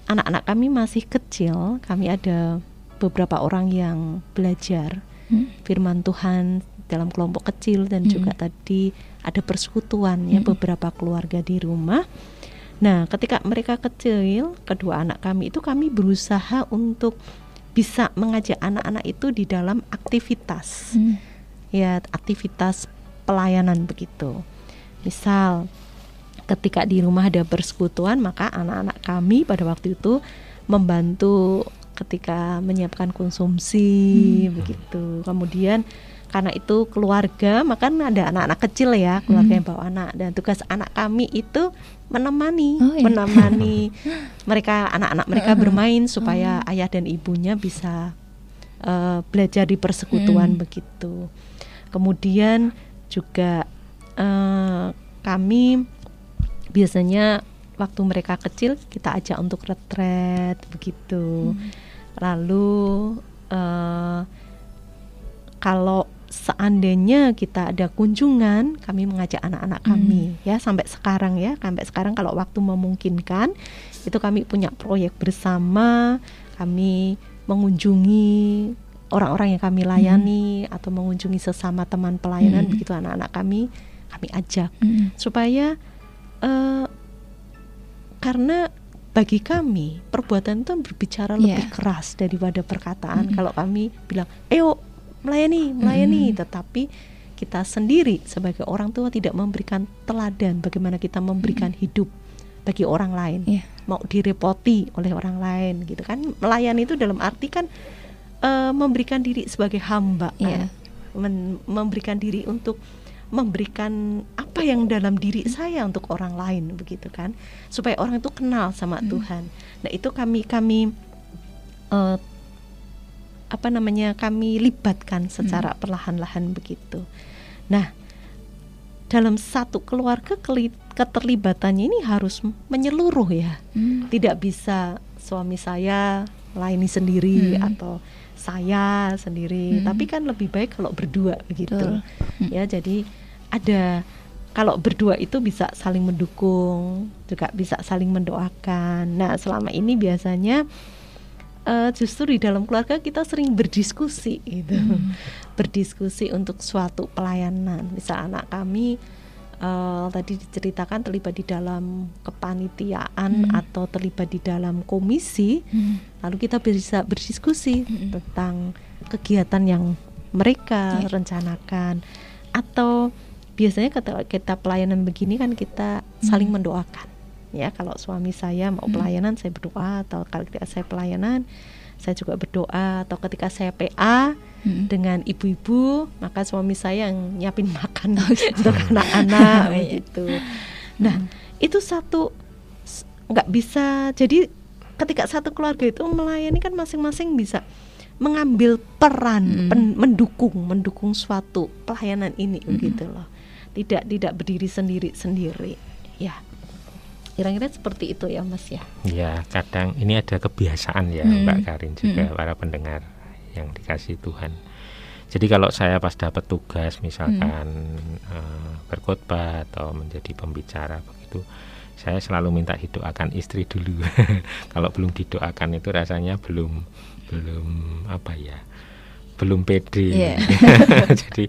[SPEAKER 3] anak-anak kami masih kecil, kami ada beberapa orang yang belajar
[SPEAKER 1] Hmm.
[SPEAKER 3] firman Tuhan dalam kelompok kecil dan
[SPEAKER 1] Mm.
[SPEAKER 3] juga tadi ada persekutuan ya
[SPEAKER 1] Mm.
[SPEAKER 3] beberapa keluarga di rumah. Nah, ketika mereka kecil, kedua anak kami itu kami berusaha untuk bisa mengajak anak-anak itu di dalam aktivitas
[SPEAKER 1] Hmm.
[SPEAKER 3] ya aktivitas pelayanan begitu. Misal ketika di rumah ada persekutuan, maka anak-anak kami pada waktu itu membantu ketika menyiapkan konsumsi begitu. Kemudian karena itu keluarga maka ada anak-anak kecil ya keluarga yang bawa anak. Dan tugas anak kami itu menemani
[SPEAKER 1] Oh, iya.
[SPEAKER 3] menemani mereka anak-anak mereka bermain supaya ayah dan ibunya bisa eh, belajar di persekutuan
[SPEAKER 1] Mm.
[SPEAKER 3] begitu. Kemudian juga eh, kami biasanya waktu mereka kecil kita ajak untuk retret begitu. Lalu eh, kalau seandainya kita ada kunjungan, kami mengajak anak-anak kami ya sampai sekarang ya, sampai sekarang kalau waktu memungkinkan itu kami punya proyek bersama, kami mengunjungi orang-orang yang kami layani atau mengunjungi sesama teman pelayanan
[SPEAKER 1] Hmm.
[SPEAKER 3] begitu anak-anak kami kami ajak
[SPEAKER 1] Mm.
[SPEAKER 3] supaya eh, karena bagi kami perbuatan itu berbicara lebih
[SPEAKER 1] Iya.
[SPEAKER 3] keras daripada perkataan.
[SPEAKER 1] Mm.
[SPEAKER 3] Kalau kami bilang, "Ayo melayani, melayani,"
[SPEAKER 1] Mm.
[SPEAKER 3] tetapi kita sendiri sebagai orang tua tidak memberikan teladan bagaimana kita memberikan hidup bagi orang lain.
[SPEAKER 1] Iya.
[SPEAKER 3] Mau direpoti oleh orang lain gitu kan. Melayani itu dalam arti kan eh, memberikan diri sebagai hamba.
[SPEAKER 1] Iya.
[SPEAKER 3] kan. Men- memberikan diri untuk memberikan apa yang dalam diri saya untuk orang lain begitu kan supaya orang itu kenal sama Tuhan nah itu kami kami eh, apa namanya kami libatkan secara perlahan-lahan begitu nah dalam satu keluarga keterlibatannya ini harus menyeluruh ya
[SPEAKER 1] Mm.
[SPEAKER 3] tidak bisa suami saya melayani sendiri
[SPEAKER 1] Hmm.
[SPEAKER 3] atau saya sendiri
[SPEAKER 1] Hmm.
[SPEAKER 3] tapi kan lebih baik kalau berdua begitu
[SPEAKER 1] Betul. Hmm.
[SPEAKER 3] ya jadi ada kalau berdua itu bisa saling mendukung juga bisa saling mendoakan nah selama ini biasanya eh, justru di dalam keluarga kita sering berdiskusi gitu
[SPEAKER 1] Hmm.
[SPEAKER 3] berdiskusi untuk suatu pelayanan misal anak kami eh, tadi diceritakan terlibat di dalam kepanitiaan
[SPEAKER 1] Hmm.
[SPEAKER 3] atau terlibat di dalam komisi
[SPEAKER 1] Mm.
[SPEAKER 3] lalu kita bisa berdiskusi
[SPEAKER 1] Mm-mm.
[SPEAKER 3] tentang kegiatan yang mereka
[SPEAKER 1] Iya.
[SPEAKER 3] rencanakan atau biasanya ketika kita pelayanan begini kan kita saling
[SPEAKER 1] Mm.
[SPEAKER 3] mendoakan ya kalau suami saya mau
[SPEAKER 1] Mm.
[SPEAKER 3] pelayanan saya berdoa atau kalau ketika saya pelayanan saya juga berdoa atau ketika saya PA
[SPEAKER 1] Mm.
[SPEAKER 3] dengan ibu-ibu maka suami saya yang nyiapin makan
[SPEAKER 1] Oh, gitu.
[SPEAKER 3] untuk anak-anak
[SPEAKER 1] Iya.
[SPEAKER 3] begitu nah itu satu nggak bisa jadi ketika satu keluarga itu melayani kan masing-masing bisa mengambil peran
[SPEAKER 1] Mm.
[SPEAKER 3] pen- mendukung mendukung suatu pelayanan ini
[SPEAKER 1] Mm.
[SPEAKER 3] begitu loh tidak tidak berdiri sendiri sendiri ya kira-kira seperti itu ya mas ya
[SPEAKER 2] Ya, kadang ini ada kebiasaan ya
[SPEAKER 1] Hmm.
[SPEAKER 2] Mbak Karin juga
[SPEAKER 1] Hmm.
[SPEAKER 2] para pendengar yang dikasih Tuhan. Jadi kalau saya pas dapat tugas misalkan eh, berkhotbah atau menjadi pembicara begitu, saya selalu minta didoakan istri dulu. kalau belum didoakan itu rasanya belum belum apa ya? belum pede.
[SPEAKER 1] Iya.
[SPEAKER 2] Jadi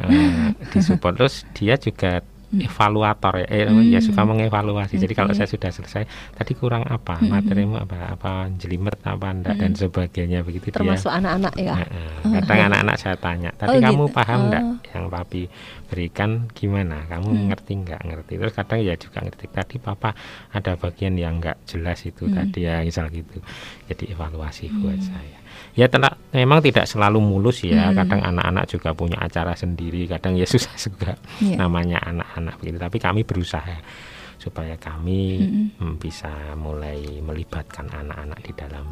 [SPEAKER 2] eh, disupport terus dia juga
[SPEAKER 1] Hmm.
[SPEAKER 2] Evaluator ya, eh,
[SPEAKER 1] Hmm.
[SPEAKER 2] ya suka mengevaluasi. Jadi kalau saya sudah selesai, tadi kurang apa,
[SPEAKER 1] Hmm.
[SPEAKER 2] materimu apa, apa jelimet apa enggak dan
[SPEAKER 1] Hmm.
[SPEAKER 2] sebagainya begitu
[SPEAKER 3] termasuk anak-anak ya
[SPEAKER 2] Heeh.
[SPEAKER 1] Oh.
[SPEAKER 2] Kadang anak-anak saya tanya, tadi
[SPEAKER 1] Oh,
[SPEAKER 2] kamu
[SPEAKER 1] gitu.
[SPEAKER 2] paham enggak
[SPEAKER 1] Oh.
[SPEAKER 2] yang papi berikan gimana? Kamu
[SPEAKER 1] Hmm.
[SPEAKER 2] ngerti enggak ngerti? Terus kadang ya juga ngerti. Tadi papa ada bagian yang enggak jelas itu
[SPEAKER 1] Hmm.
[SPEAKER 2] tadi ya misal gitu. Jadi evaluasi buat
[SPEAKER 1] Hmm.
[SPEAKER 2] saya. Ya tenang, memang tidak selalu mulus ya.
[SPEAKER 1] Hmm.
[SPEAKER 2] Kadang anak-anak juga punya acara sendiri. Kadang ya susah juga
[SPEAKER 1] Iya.
[SPEAKER 2] namanya anak-anak begitu. Tapi kami berusaha supaya kami
[SPEAKER 1] Mm-mm.
[SPEAKER 2] mm, bisa mulai melibatkan anak-anak di dalam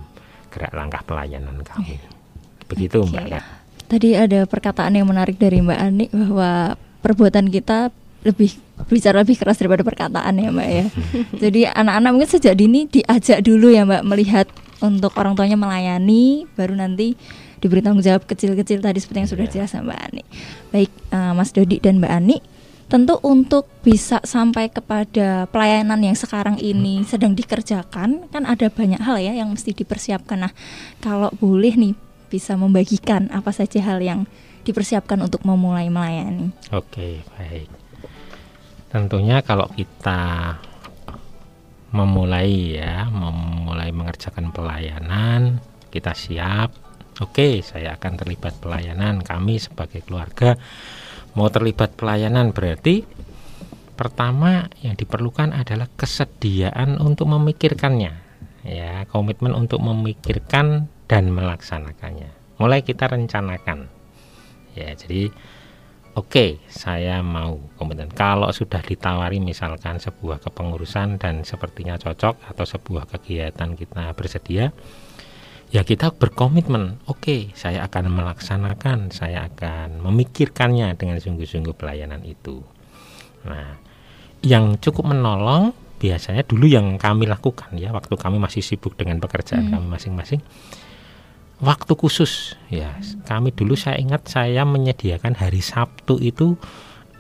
[SPEAKER 2] gerak langkah pelayanan kami. Begitu
[SPEAKER 1] Oke.
[SPEAKER 2] Mbak Kat.
[SPEAKER 1] Tadi ada perkataan yang menarik dari Mbak Ani bahwa perbuatan kita lebih bicara lebih keras daripada perkataan ya Mbak ya. Jadi anak-anak mungkin sejak dini diajak dulu ya Mbak melihat untuk orang tuanya melayani, baru nanti diberi tanggung jawab kecil-kecil tadi seperti yang sudah
[SPEAKER 2] Iya.
[SPEAKER 1] jelas Mbak Ani. Baik eh, Mas Dodi dan Mbak Ani, tentu untuk bisa sampai kepada pelayanan yang sekarang ini sedang dikerjakan kan ada banyak hal ya yang mesti dipersiapkan. Nah, kalau boleh nih bisa membagikan apa saja hal yang dipersiapkan untuk memulai melayani.
[SPEAKER 2] Oke, baik. Tentunya kalau kita memulai ya, memulai mengerjakan pelayanan, kita siap. Oke, saya akan terlibat pelayanan. Kami sebagai keluarga mau terlibat pelayanan berarti pertama yang diperlukan adalah kesediaan untuk memikirkannya. Ya, komitmen untuk memikirkan dan melaksanakannya. Mulai kita rencanakan ya jadi oke saya mau komitmen kalau sudah ditawari misalkan sebuah kepengurusan dan sepertinya cocok atau sebuah kegiatan kita bersedia ya kita berkomitmen. Oke saya akan melaksanakan saya akan memikirkannya dengan sungguh-sungguh pelayanan itu. Nah yang cukup menolong biasanya dulu yang kami lakukan ya waktu kami masih sibuk dengan pekerjaan hmm. kami masing-masing waktu khusus. Ya kami dulu saya ingat saya menyediakan hari Sabtu itu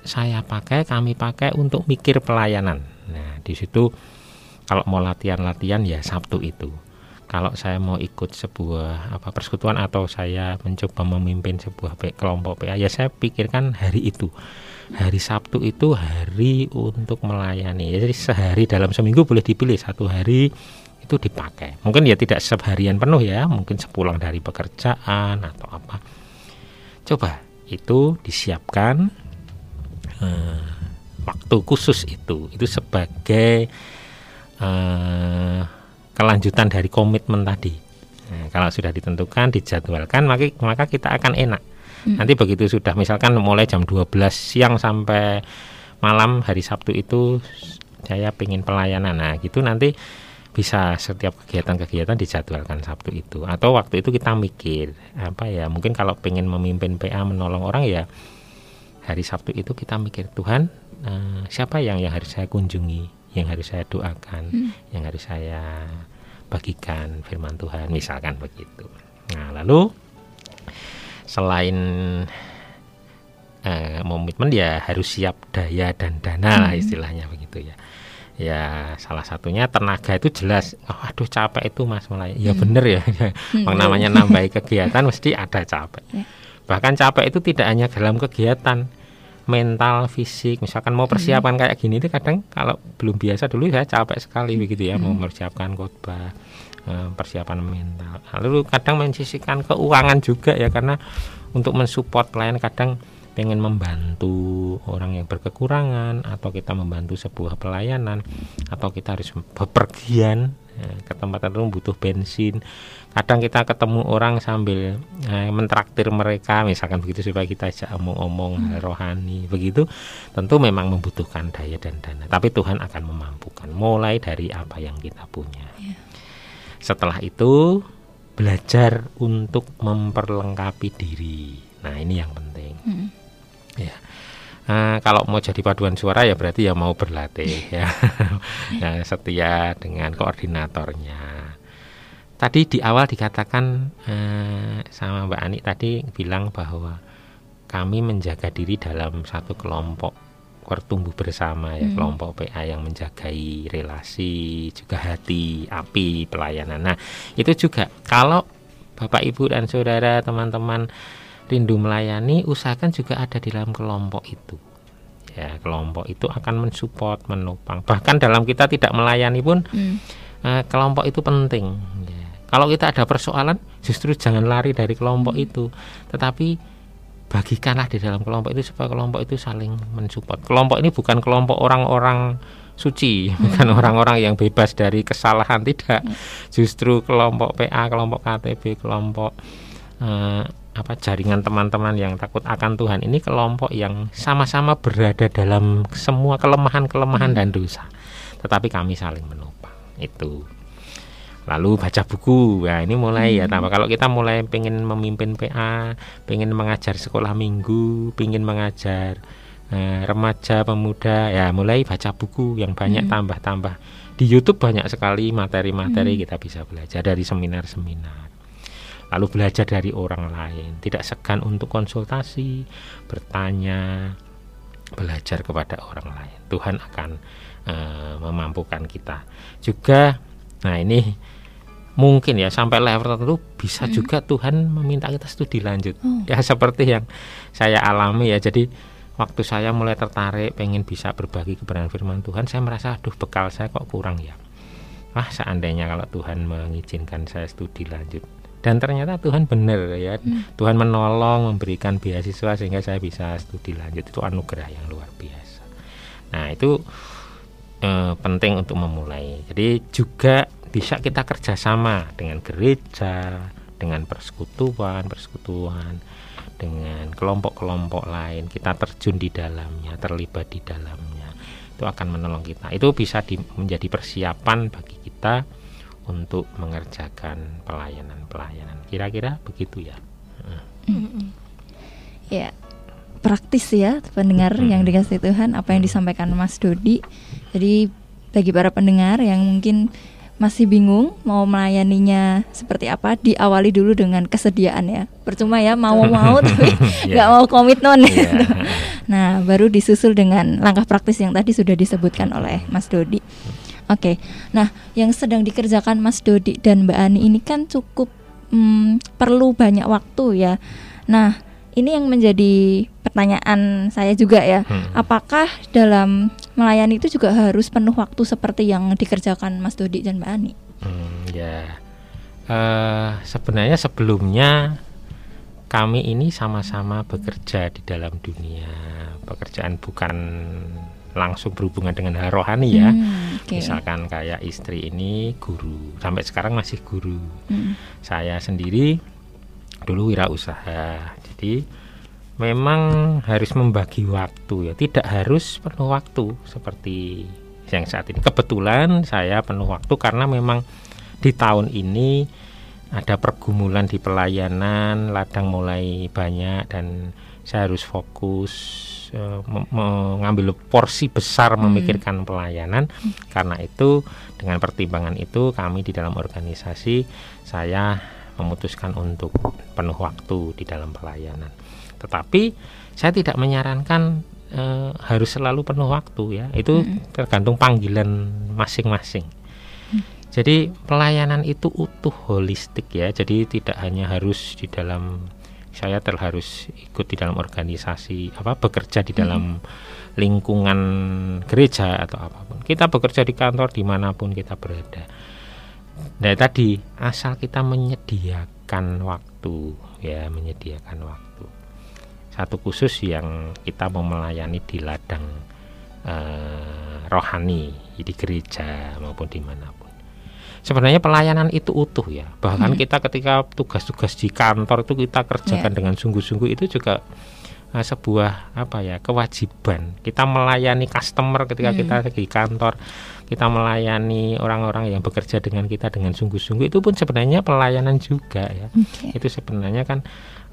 [SPEAKER 2] saya pakai kami pakai untuk mikir pelayanan. Nah di situ kalau mau latihan-latihan ya Sabtu itu. Kalau saya mau ikut sebuah apa persekutuan atau saya mencoba memimpin sebuah kelompok PA ya saya pikirkan hari itu. Hari Sabtu itu hari untuk melayani. Jadi sehari dalam seminggu boleh dipilih satu hari itu dipakai. Mungkin ya tidak seharian penuh ya, mungkin sepulang dari pekerjaan atau apa. Coba itu disiapkan eh, waktu khusus itu, itu sebagai eh, kelanjutan dari komitmen tadi. Nah, kalau sudah ditentukan, dijadwalkan, maka maka kita akan enak. Hmm. Nanti begitu sudah misalkan mulai jam 12 siang sampai malam hari Sabtu itu saya ingin pelayanan. Nah, gitu nanti bisa setiap kegiatan-kegiatan dijadwalkan Sabtu itu atau waktu itu kita mikir apa ya mungkin kalau pengen memimpin PA menolong orang ya hari Sabtu itu kita mikir Tuhan uh, siapa yang yang harus saya kunjungi yang harus saya doakan hmm. yang harus saya bagikan firman Tuhan misalkan begitu nah lalu selain uh, komitmen ya harus siap daya dan dana hmm. istilahnya begitu ya ya salah satunya tenaga itu jelas oh, aduh capek itu mas mulai ya hmm. bener ya hmm. namanya nambahi kegiatan mesti ada capek ya. bahkan capek itu tidak hanya dalam kegiatan mental fisik misalkan mau persiapan hmm. kayak gini itu kadang kalau belum biasa dulu saya capek sekali begitu ya hmm. mau mempersiapkan khotbah eh, persiapan mental lalu kadang mensisikan keuangan juga ya karena untuk mensupport pelayan kadang pengen membantu orang yang berkekurangan atau kita membantu sebuah pelayanan atau kita harus bepergian ya, ke tempat tertentu butuh bensin. Kadang kita ketemu orang sambil eh, mentraktir mereka misalkan begitu supaya kita ajak omong-omong hmm. rohani begitu tentu memang membutuhkan daya dan dana. Tapi Tuhan akan memampukan mulai dari apa yang kita punya. Yeah. setelah itu belajar untuk memperlengkapi diri. Nah ini yang penting. Hmm Nah, kalau mau jadi paduan suara ya berarti ya mau berlatih ya. ya setia dengan koordinatornya. Tadi di awal dikatakan eh, sama Mbak Ani tadi bilang bahwa kami menjaga diri dalam satu kelompok bertumbuh bersama ya hmm. kelompok PA yang menjagai relasi juga hati api pelayanan. Nah itu juga kalau Bapak Ibu dan Saudara teman-teman rindu melayani usahakan juga ada di dalam kelompok itu ya kelompok itu akan mensupport menopang bahkan dalam kita tidak melayani pun hmm. uh, kelompok itu penting ya. kalau kita ada persoalan justru jangan lari dari kelompok hmm. itu tetapi bagikanlah di dalam kelompok itu supaya kelompok itu saling mensupport kelompok ini bukan kelompok orang-orang suci hmm. bukan orang-orang yang bebas dari kesalahan tidak hmm. justru kelompok PA kelompok KTB kelompok uh, apa jaringan teman-teman yang takut akan Tuhan ini kelompok yang sama-sama berada dalam semua kelemahan-kelemahan hmm. dan dosa. Tetapi kami saling menopang. Itu. Lalu baca buku. Ya, ini mulai ya, hmm. ya tambah kalau kita mulai pengen memimpin PA, pengen mengajar sekolah minggu, pengen mengajar eh, remaja, pemuda, ya mulai baca buku yang banyak tambah-tambah. Hmm. Di YouTube banyak sekali materi-materi hmm. kita bisa belajar dari seminar-seminar lalu belajar dari orang lain, tidak segan untuk konsultasi, bertanya, belajar kepada orang lain. Tuhan akan uh, memampukan kita. Juga, nah ini mungkin ya sampai level tertentu bisa hmm. juga Tuhan meminta kita studi lanjut. Oh. Ya seperti yang saya alami ya. Jadi waktu saya mulai tertarik pengen bisa berbagi kebenaran firman Tuhan, saya merasa aduh bekal saya kok kurang ya. Ah seandainya kalau Tuhan mengizinkan saya studi lanjut dan ternyata Tuhan benar ya. Hmm. Tuhan menolong memberikan beasiswa sehingga saya bisa studi lanjut. Itu anugerah yang luar biasa. Nah itu eh, penting untuk memulai. Jadi juga bisa kita kerjasama dengan gereja dengan persekutuan persekutuan dengan kelompok-kelompok lain. Kita terjun di dalamnya terlibat di dalamnya. Itu akan menolong kita. Itu bisa di, menjadi persiapan bagi kita untuk mengerjakan pelayanan-pelayanan. Kira-kira begitu ya?
[SPEAKER 1] Ya praktis ya pendengar
[SPEAKER 2] Hmm.
[SPEAKER 1] yang dikasih Tuhan apa yang disampaikan Mas Dodi. Jadi bagi para pendengar yang mungkin masih bingung mau melayaninya seperti apa diawali dulu dengan kesediaan ya. Percuma ya mau mau tapi
[SPEAKER 2] Iya.
[SPEAKER 1] nggak mau komitmen.
[SPEAKER 2] Iya.
[SPEAKER 1] nah baru disusul dengan langkah praktis yang tadi sudah disebutkan oleh Mas Dodi oke. Nah yang sedang dikerjakan Mas Dodi dan Mbak Ani ini kan cukup mm, perlu banyak waktu ya. Nah ini yang menjadi pertanyaan saya juga ya.
[SPEAKER 2] Hmm.
[SPEAKER 1] apakah dalam melayani itu juga harus penuh waktu seperti yang dikerjakan Mas Dodi dan Mbak Ani?
[SPEAKER 2] Hmm, ya. Eh, sebenarnya sebelumnya kami ini sama-sama bekerja di dalam dunia pekerjaan bukan langsung berhubungan dengan hal rohani ya
[SPEAKER 1] Hmm, oke.
[SPEAKER 2] misalkan kayak istri ini guru sampai sekarang masih guru
[SPEAKER 1] Hmm.
[SPEAKER 2] saya sendiri dulu wirausaha jadi memang harus membagi waktu ya tidak harus penuh waktu seperti yang saat ini kebetulan saya penuh waktu karena memang di tahun ini ada pergumulan di pelayanan ladang mulai banyak dan saya harus fokus eh, mengambil porsi besar memikirkan pelayanan karena itu dengan pertimbangan itu kami di dalam organisasi saya memutuskan untuk penuh waktu di dalam pelayanan. Tetapi saya tidak menyarankan eh, harus selalu penuh waktu ya. Itu tergantung panggilan masing-masing. Jadi pelayanan itu utuh holistik ya. Jadi tidak hanya harus di dalam saya ter harus ikut di dalam organisasi apa bekerja di dalam lingkungan gereja atau apa pun. Kita bekerja di kantor di mana pun kita berada. Nah tadi asal kita menyediakan waktu ya menyediakan waktu. Satu khusus yang kita mau melayani di ladang eh, rohani di gereja maupun di mana pun. Sebenarnya pelayanan itu utuh ya. Bahkan kita ketika tugas-tugas di kantor itu kita kerjakan
[SPEAKER 1] Ya.
[SPEAKER 2] dengan sungguh-sungguh itu juga eh, sebuah apa ya kewajiban. Kita melayani customer ketika kita di kantor, kita melayani orang-orang yang bekerja dengan kita dengan sungguh-sungguh itu pun sebenarnya pelayanan juga ya.
[SPEAKER 1] Oke.
[SPEAKER 2] Itu sebenarnya kan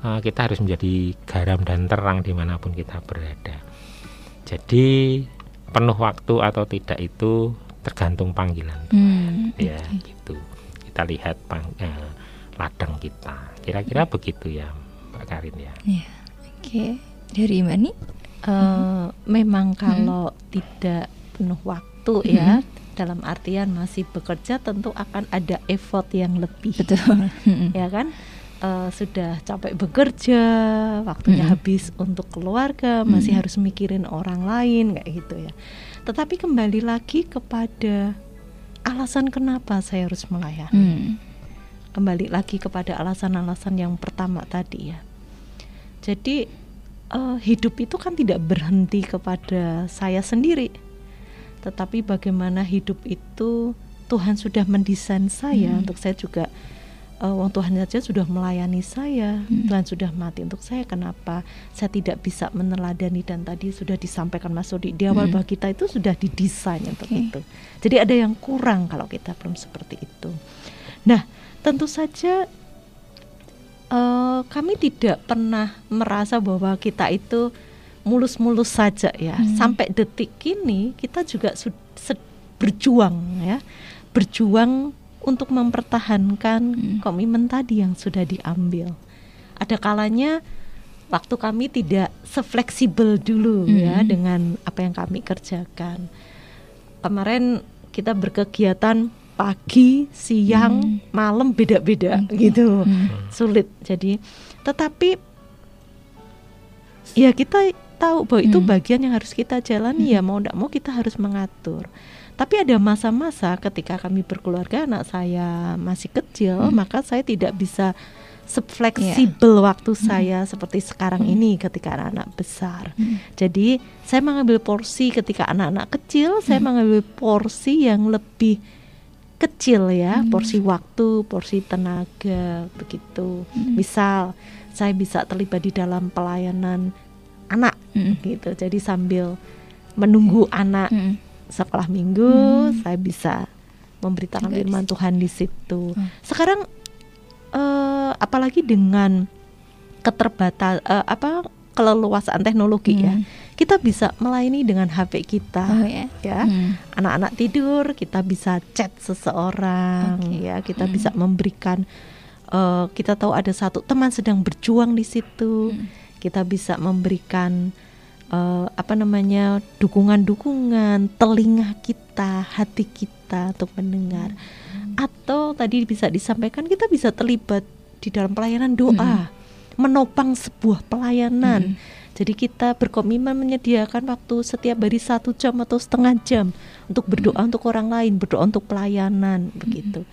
[SPEAKER 2] eh, kita harus menjadi garam dan terang di mana pun kita berada. Jadi penuh waktu atau tidak itu tergantung panggilan
[SPEAKER 1] Hmm,
[SPEAKER 2] ya gitu. Kita lihat pang, eh, ladang kita. Kira-kira begitu ya Mbak Karin ya.
[SPEAKER 1] Iya. Oke, dari Mbak Ani?
[SPEAKER 3] Eh, memang kalau tidak penuh waktu ya dalam artian masih bekerja tentu akan ada effort yang lebih
[SPEAKER 1] Betul. Hmm.
[SPEAKER 3] ya kan Eh, sudah capek bekerja waktunya
[SPEAKER 1] Mm-mm.
[SPEAKER 3] habis untuk keluarga masih harus mikirin orang lain kayak gitu ya tetapi kembali lagi kepada alasan kenapa saya harus melayani
[SPEAKER 1] Hmm.
[SPEAKER 3] kembali lagi kepada alasan-alasan yang pertama tadi ya. Jadi eh, hidup itu kan tidak berhenti kepada saya sendiri, tetapi bagaimana hidup itu Tuhan sudah mendesain saya
[SPEAKER 1] Hmm.
[SPEAKER 3] untuk saya juga. Eh, Wong Tuhan saja sudah melayani saya,
[SPEAKER 1] Hmm.
[SPEAKER 3] Tuhan sudah mati untuk saya. Kenapa saya tidak bisa meneladani dan tadi sudah disampaikan Mas Sodi di awal
[SPEAKER 1] Hmm.
[SPEAKER 3] bahwa kita itu sudah didesain untuk
[SPEAKER 1] Oke.
[SPEAKER 3] itu. Jadi ada yang kurang kalau kita belum seperti itu. Nah, tentu saja eh, kami tidak pernah merasa bahwa kita itu mulus-mulus saja ya.
[SPEAKER 1] Hmm.
[SPEAKER 3] Sampai detik ini kita juga berjuang ya, berjuang untuk mempertahankan
[SPEAKER 1] Hmm.
[SPEAKER 3] komitmen tadi yang sudah diambil. Ada kalanya waktu kami tidak sefleksibel dulu ya
[SPEAKER 1] Hmm.
[SPEAKER 3] dengan apa yang kami kerjakan. Kemarin kita berkegiatan pagi, siang,
[SPEAKER 1] Hmm.
[SPEAKER 3] malam beda-beda
[SPEAKER 1] Oke.
[SPEAKER 3] gitu.
[SPEAKER 1] Hmm.
[SPEAKER 3] Sulit. Jadi tetapi ya kita tahu bahwa itu
[SPEAKER 1] Hmm.
[SPEAKER 3] bagian yang harus kita jalani ya mau tidak mau kita harus mengatur. Tapi ada masa-masa ketika kami berkeluarga anak saya masih kecil,
[SPEAKER 1] Hmm.
[SPEAKER 3] maka saya tidak bisa fleksibel waktu saya seperti sekarang
[SPEAKER 1] Hmm.
[SPEAKER 3] ini ketika anak-anak besar.
[SPEAKER 1] Hmm.
[SPEAKER 3] Jadi saya mengambil porsi ketika anak-anak kecil, saya
[SPEAKER 1] Hmm.
[SPEAKER 3] mengambil porsi yang lebih kecil ya,
[SPEAKER 1] Hmm.
[SPEAKER 3] porsi waktu, porsi tenaga begitu.
[SPEAKER 1] Hmm.
[SPEAKER 3] Misal saya bisa terlibat di dalam pelayanan anak
[SPEAKER 1] Mm.
[SPEAKER 3] gitu. Jadi sambil menunggu anak
[SPEAKER 1] Mm.
[SPEAKER 3] Sekolah minggu,
[SPEAKER 1] Hmm.
[SPEAKER 3] saya bisa memberitakan
[SPEAKER 1] di
[SPEAKER 3] firman Tuhan di situ.
[SPEAKER 1] Hmm.
[SPEAKER 3] Sekarang eh, apalagi dengan keterbatas eh, apa keleluasaan teknologi ya,
[SPEAKER 1] Mm.
[SPEAKER 3] kita bisa melayani dengan HP kita.
[SPEAKER 1] Oh ya.
[SPEAKER 3] Ya,
[SPEAKER 1] Mm.
[SPEAKER 3] anak-anak tidur kita bisa chat seseorang,
[SPEAKER 1] Oke.
[SPEAKER 3] ya kita
[SPEAKER 1] Hmm.
[SPEAKER 3] bisa memberikan. eh, kita tahu ada satu teman sedang berjuang di situ,
[SPEAKER 1] Mm.
[SPEAKER 3] kita bisa memberikan eh, apa namanya dukungan-dukungan telinga kita, hati kita untuk mendengar. Atau tadi bisa disampaikan kita bisa terlibat di dalam pelayanan doa, menopang sebuah pelayanan.
[SPEAKER 1] Mm.
[SPEAKER 3] Jadi kita berkomitmen menyediakan waktu setiap hari satu jam atau setengah jam untuk berdoa untuk orang lain, berdoa untuk pelayanan begitu.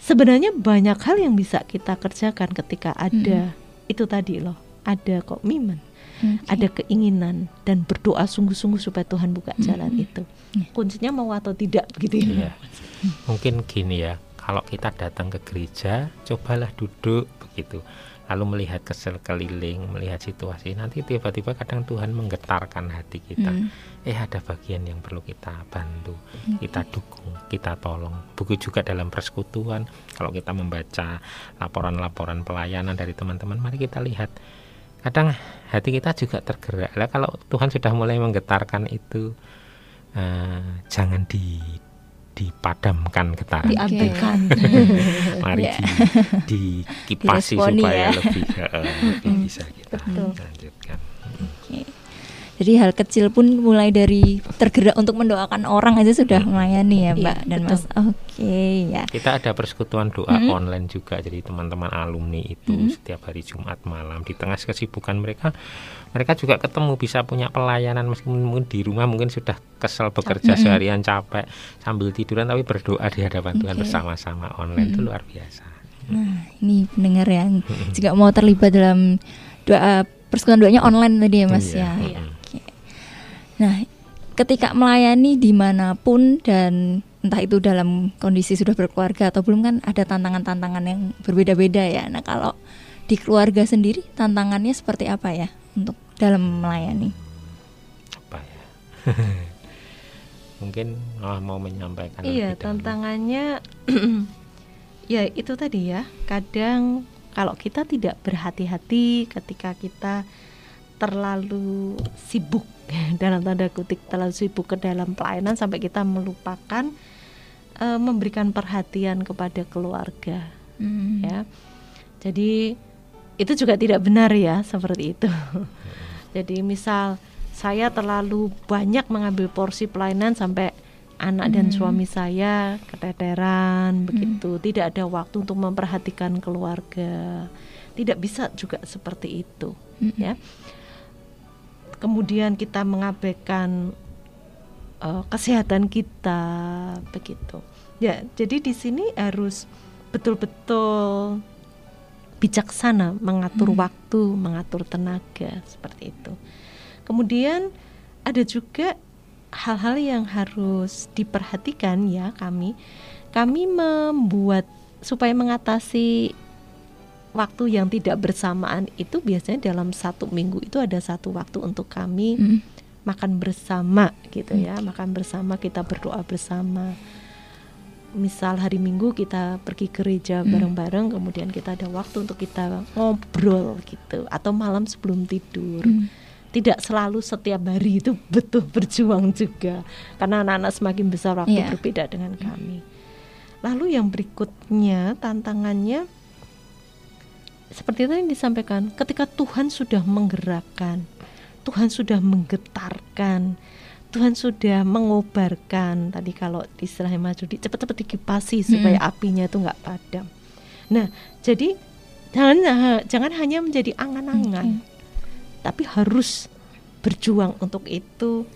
[SPEAKER 3] Sebenarnya banyak hal yang bisa kita kerjakan ketika ada itu tadi loh, ada komitmen
[SPEAKER 1] Oke.
[SPEAKER 3] ada keinginan dan berdoa sungguh-sungguh supaya Tuhan buka jalan
[SPEAKER 1] Mm-mm.
[SPEAKER 3] itu.
[SPEAKER 1] Ya.
[SPEAKER 3] Kuncinya mau atau tidak gitu ya.
[SPEAKER 2] Iya. Mungkin gini ya, kalau kita datang ke gereja, cobalah duduk begitu. Lalu melihat ke sekeliling, melihat situasi. Nanti tiba-tiba kadang Tuhan menggetarkan hati kita.
[SPEAKER 1] Mm.
[SPEAKER 2] Eh ada bagian yang perlu kita bantu, kita dukung, kita tolong. Buku juga dalam persekutuan. Kalau kita membaca laporan-laporan pelayanan dari teman-teman, mari kita lihat. Kadang hati kita juga tergerak. Lah kalau Tuhan sudah mulai menggetarkan itu, eh, jangan di dipadamkan getaran.
[SPEAKER 3] Diabaikan.
[SPEAKER 2] Mari
[SPEAKER 1] Ya.
[SPEAKER 2] di, dikipasi
[SPEAKER 1] Diresponi
[SPEAKER 2] supaya
[SPEAKER 1] ya.
[SPEAKER 2] lebih, eh, lebih bisa kita
[SPEAKER 3] Betul.
[SPEAKER 2] lanjutkan.
[SPEAKER 1] Jadi hal kecil pun mulai dari tergerak untuk mendoakan orang aja sudah melayani ya,
[SPEAKER 3] Iya,
[SPEAKER 1] Mbak dan
[SPEAKER 3] betul.
[SPEAKER 1] Mas. Oke, ya.
[SPEAKER 2] Kita ada persekutuan doa
[SPEAKER 1] Mhm.
[SPEAKER 2] online juga, jadi teman-teman alumni itu
[SPEAKER 1] Mhm.
[SPEAKER 2] setiap hari Jumat malam di tengah kesibukan mereka, mereka juga ketemu bisa punya pelayanan meskipun mungkin di rumah mungkin sudah kesel bekerja
[SPEAKER 1] Mhm.
[SPEAKER 2] seharian capek sambil tiduran tapi berdoa di hadapan Tuhan
[SPEAKER 1] Oke.
[SPEAKER 2] bersama-sama online itu
[SPEAKER 1] Mhm.
[SPEAKER 2] luar biasa.
[SPEAKER 1] Nah, ini pendengar yang juga mau terlibat dalam doa persekutuan doanya online tadi ya, Mas
[SPEAKER 2] Iya,
[SPEAKER 1] ya.
[SPEAKER 2] mhm.
[SPEAKER 1] Nah, ketika melayani di mana pun dan entah itu dalam kondisi sudah berkeluarga atau belum kan ada tantangan-tantangan yang berbeda-beda ya. Nah, kalau di keluarga sendiri tantangannya seperti apa ya untuk dalam melayani?
[SPEAKER 2] Apa ya? mungkin oh, mau menyampaikan
[SPEAKER 3] Iya, tantangannya ya itu tadi ya. Kadang kalau kita tidak berhati-hati ketika kita terlalu sibuk dalam tanda kutip terlalu sibuk ke dalam pelayanan sampai kita melupakan eh, memberikan perhatian kepada keluarga
[SPEAKER 1] Hmm.
[SPEAKER 3] ya. Jadi itu juga tidak benar ya seperti itu. Jadi misal saya terlalu banyak mengambil porsi pelayanan sampai anak dan
[SPEAKER 1] Hmm.
[SPEAKER 3] suami saya keteteran begitu, tidak ada waktu untuk memperhatikan keluarga. Tidak bisa juga seperti itu,
[SPEAKER 1] Mm-mm.
[SPEAKER 3] ya. Kemudian kita mengabaikan eh, kesehatan kita begitu. Ya, jadi di sini harus betul-betul bijaksana mengatur
[SPEAKER 1] Hmm.
[SPEAKER 3] waktu, mengatur tenaga seperti itu. Kemudian ada juga hal-hal yang harus diperhatikan ya kami. Kami membuat supaya mengatasi waktu yang tidak bersamaan itu biasanya dalam satu minggu itu ada satu waktu untuk kami
[SPEAKER 1] Mm.
[SPEAKER 3] makan bersama gitu ya makan bersama kita berdoa bersama misal hari minggu kita pergi gereja
[SPEAKER 1] Hmm.
[SPEAKER 3] bareng-bareng kemudian kita ada waktu untuk kita ngobrol gitu atau malam sebelum tidur
[SPEAKER 1] Mm.
[SPEAKER 3] tidak selalu setiap hari itu betul berjuang juga karena anak-anak semakin besar waktu
[SPEAKER 1] Iya.
[SPEAKER 3] berbeda dengan kami lalu yang berikutnya tantangannya seperti tadi disampaikan ketika Tuhan sudah menggerakkan Tuhan sudah menggetarkan Tuhan sudah mengobarkan tadi kalau di istilahnya Mas Judi cepat-cepat dikipasi supaya apinya itu nggak padam. Nah, jadi jangan jangan hanya menjadi angan-angan, tapi harus berjuang untuk itu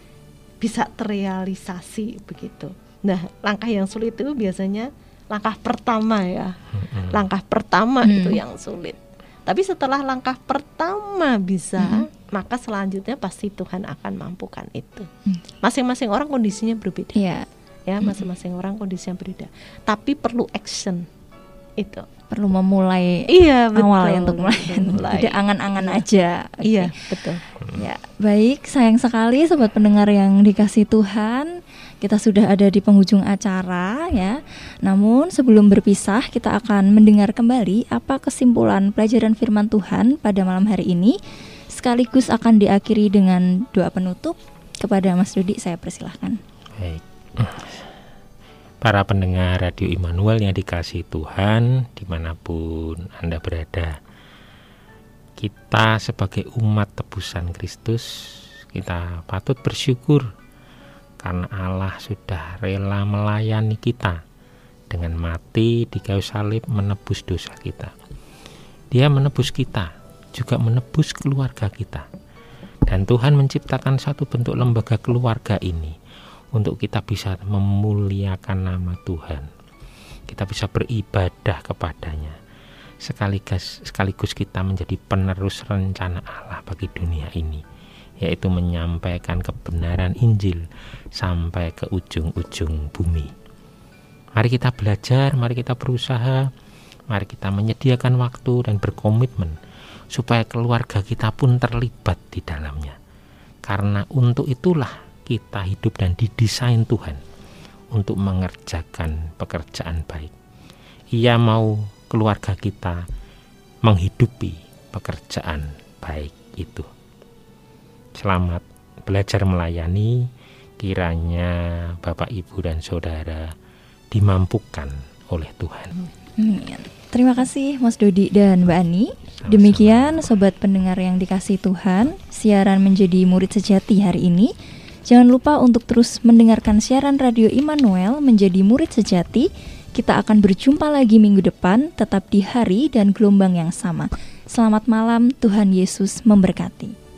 [SPEAKER 3] bisa terrealisasi begitu. Nah, langkah yang sulit itu biasanya langkah pertama ya. Langkah pertama
[SPEAKER 1] Hmm.
[SPEAKER 3] itu yang sulit. Tapi setelah langkah pertama bisa,
[SPEAKER 1] Hmm.
[SPEAKER 3] maka selanjutnya pasti Tuhan akan mampukan itu.
[SPEAKER 1] Hmm.
[SPEAKER 3] Masing-masing orang kondisinya berbeda
[SPEAKER 1] Iya.
[SPEAKER 3] ya, masing-masing orang kondisinya berbeda. Tapi perlu action itu.
[SPEAKER 1] perlu memulai
[SPEAKER 3] Iya, betul.
[SPEAKER 1] awal ya untuk mulai,
[SPEAKER 3] Mulai.
[SPEAKER 1] tidak angan-angan aja. Oke.
[SPEAKER 3] Iya, betul.
[SPEAKER 1] Ya, baik, sayang sekali sobat pendengar yang dikasih Tuhan. Kita sudah ada di penghujung acara ya. Namun sebelum berpisah, kita akan mendengar kembali apa kesimpulan pelajaran firman Tuhan pada malam hari ini. Sekaligus akan diakhiri dengan doa penutup kepada Mas Dodi. Saya persilahkan.
[SPEAKER 2] Baik. Para pendengar Radio Immanuel yang dikasih Tuhan di mana pun Anda berada Kita sebagai umat tebusan Kristus Kita patut bersyukur Karena Allah sudah rela melayani kita Dengan mati di kayu salib menebus dosa kita Dia menebus kita Juga menebus keluarga kita Dan Tuhan menciptakan satu bentuk lembaga keluarga ini untuk kita bisa memuliakan nama Tuhan. Kita bisa beribadah kepadanya. Sekaligus sekaligus kita menjadi penerus rencana Allah bagi dunia ini, yaitu menyampaikan kebenaran Injil sampai ke ujung-ujung bumi. Mari kita belajar, mari kita berusaha, mari kita menyediakan waktu dan berkomitmen supaya keluarga kita pun terlibat di dalamnya. Karena untuk itulah kita hidup dan didesain Tuhan untuk mengerjakan pekerjaan baik. Ia mau keluarga kita menghidupi pekerjaan baik itu. Selamat belajar melayani, kiranya Bapak, Ibu, dan Saudara dimampukan oleh Tuhan.
[SPEAKER 1] Amin. Terima kasih Mas Dodi dan Mbak Ani. Demikian sobat pendengar yang dikasih Tuhan, siaran menjadi murid sejati hari ini. Jangan lupa untuk terus mendengarkan siaran radio Immanuel menjadi murid sejati. Kita akan berjumpa lagi minggu depan, tetap di hari dan gelombang yang sama. Selamat malam, Tuhan Yesus memberkati.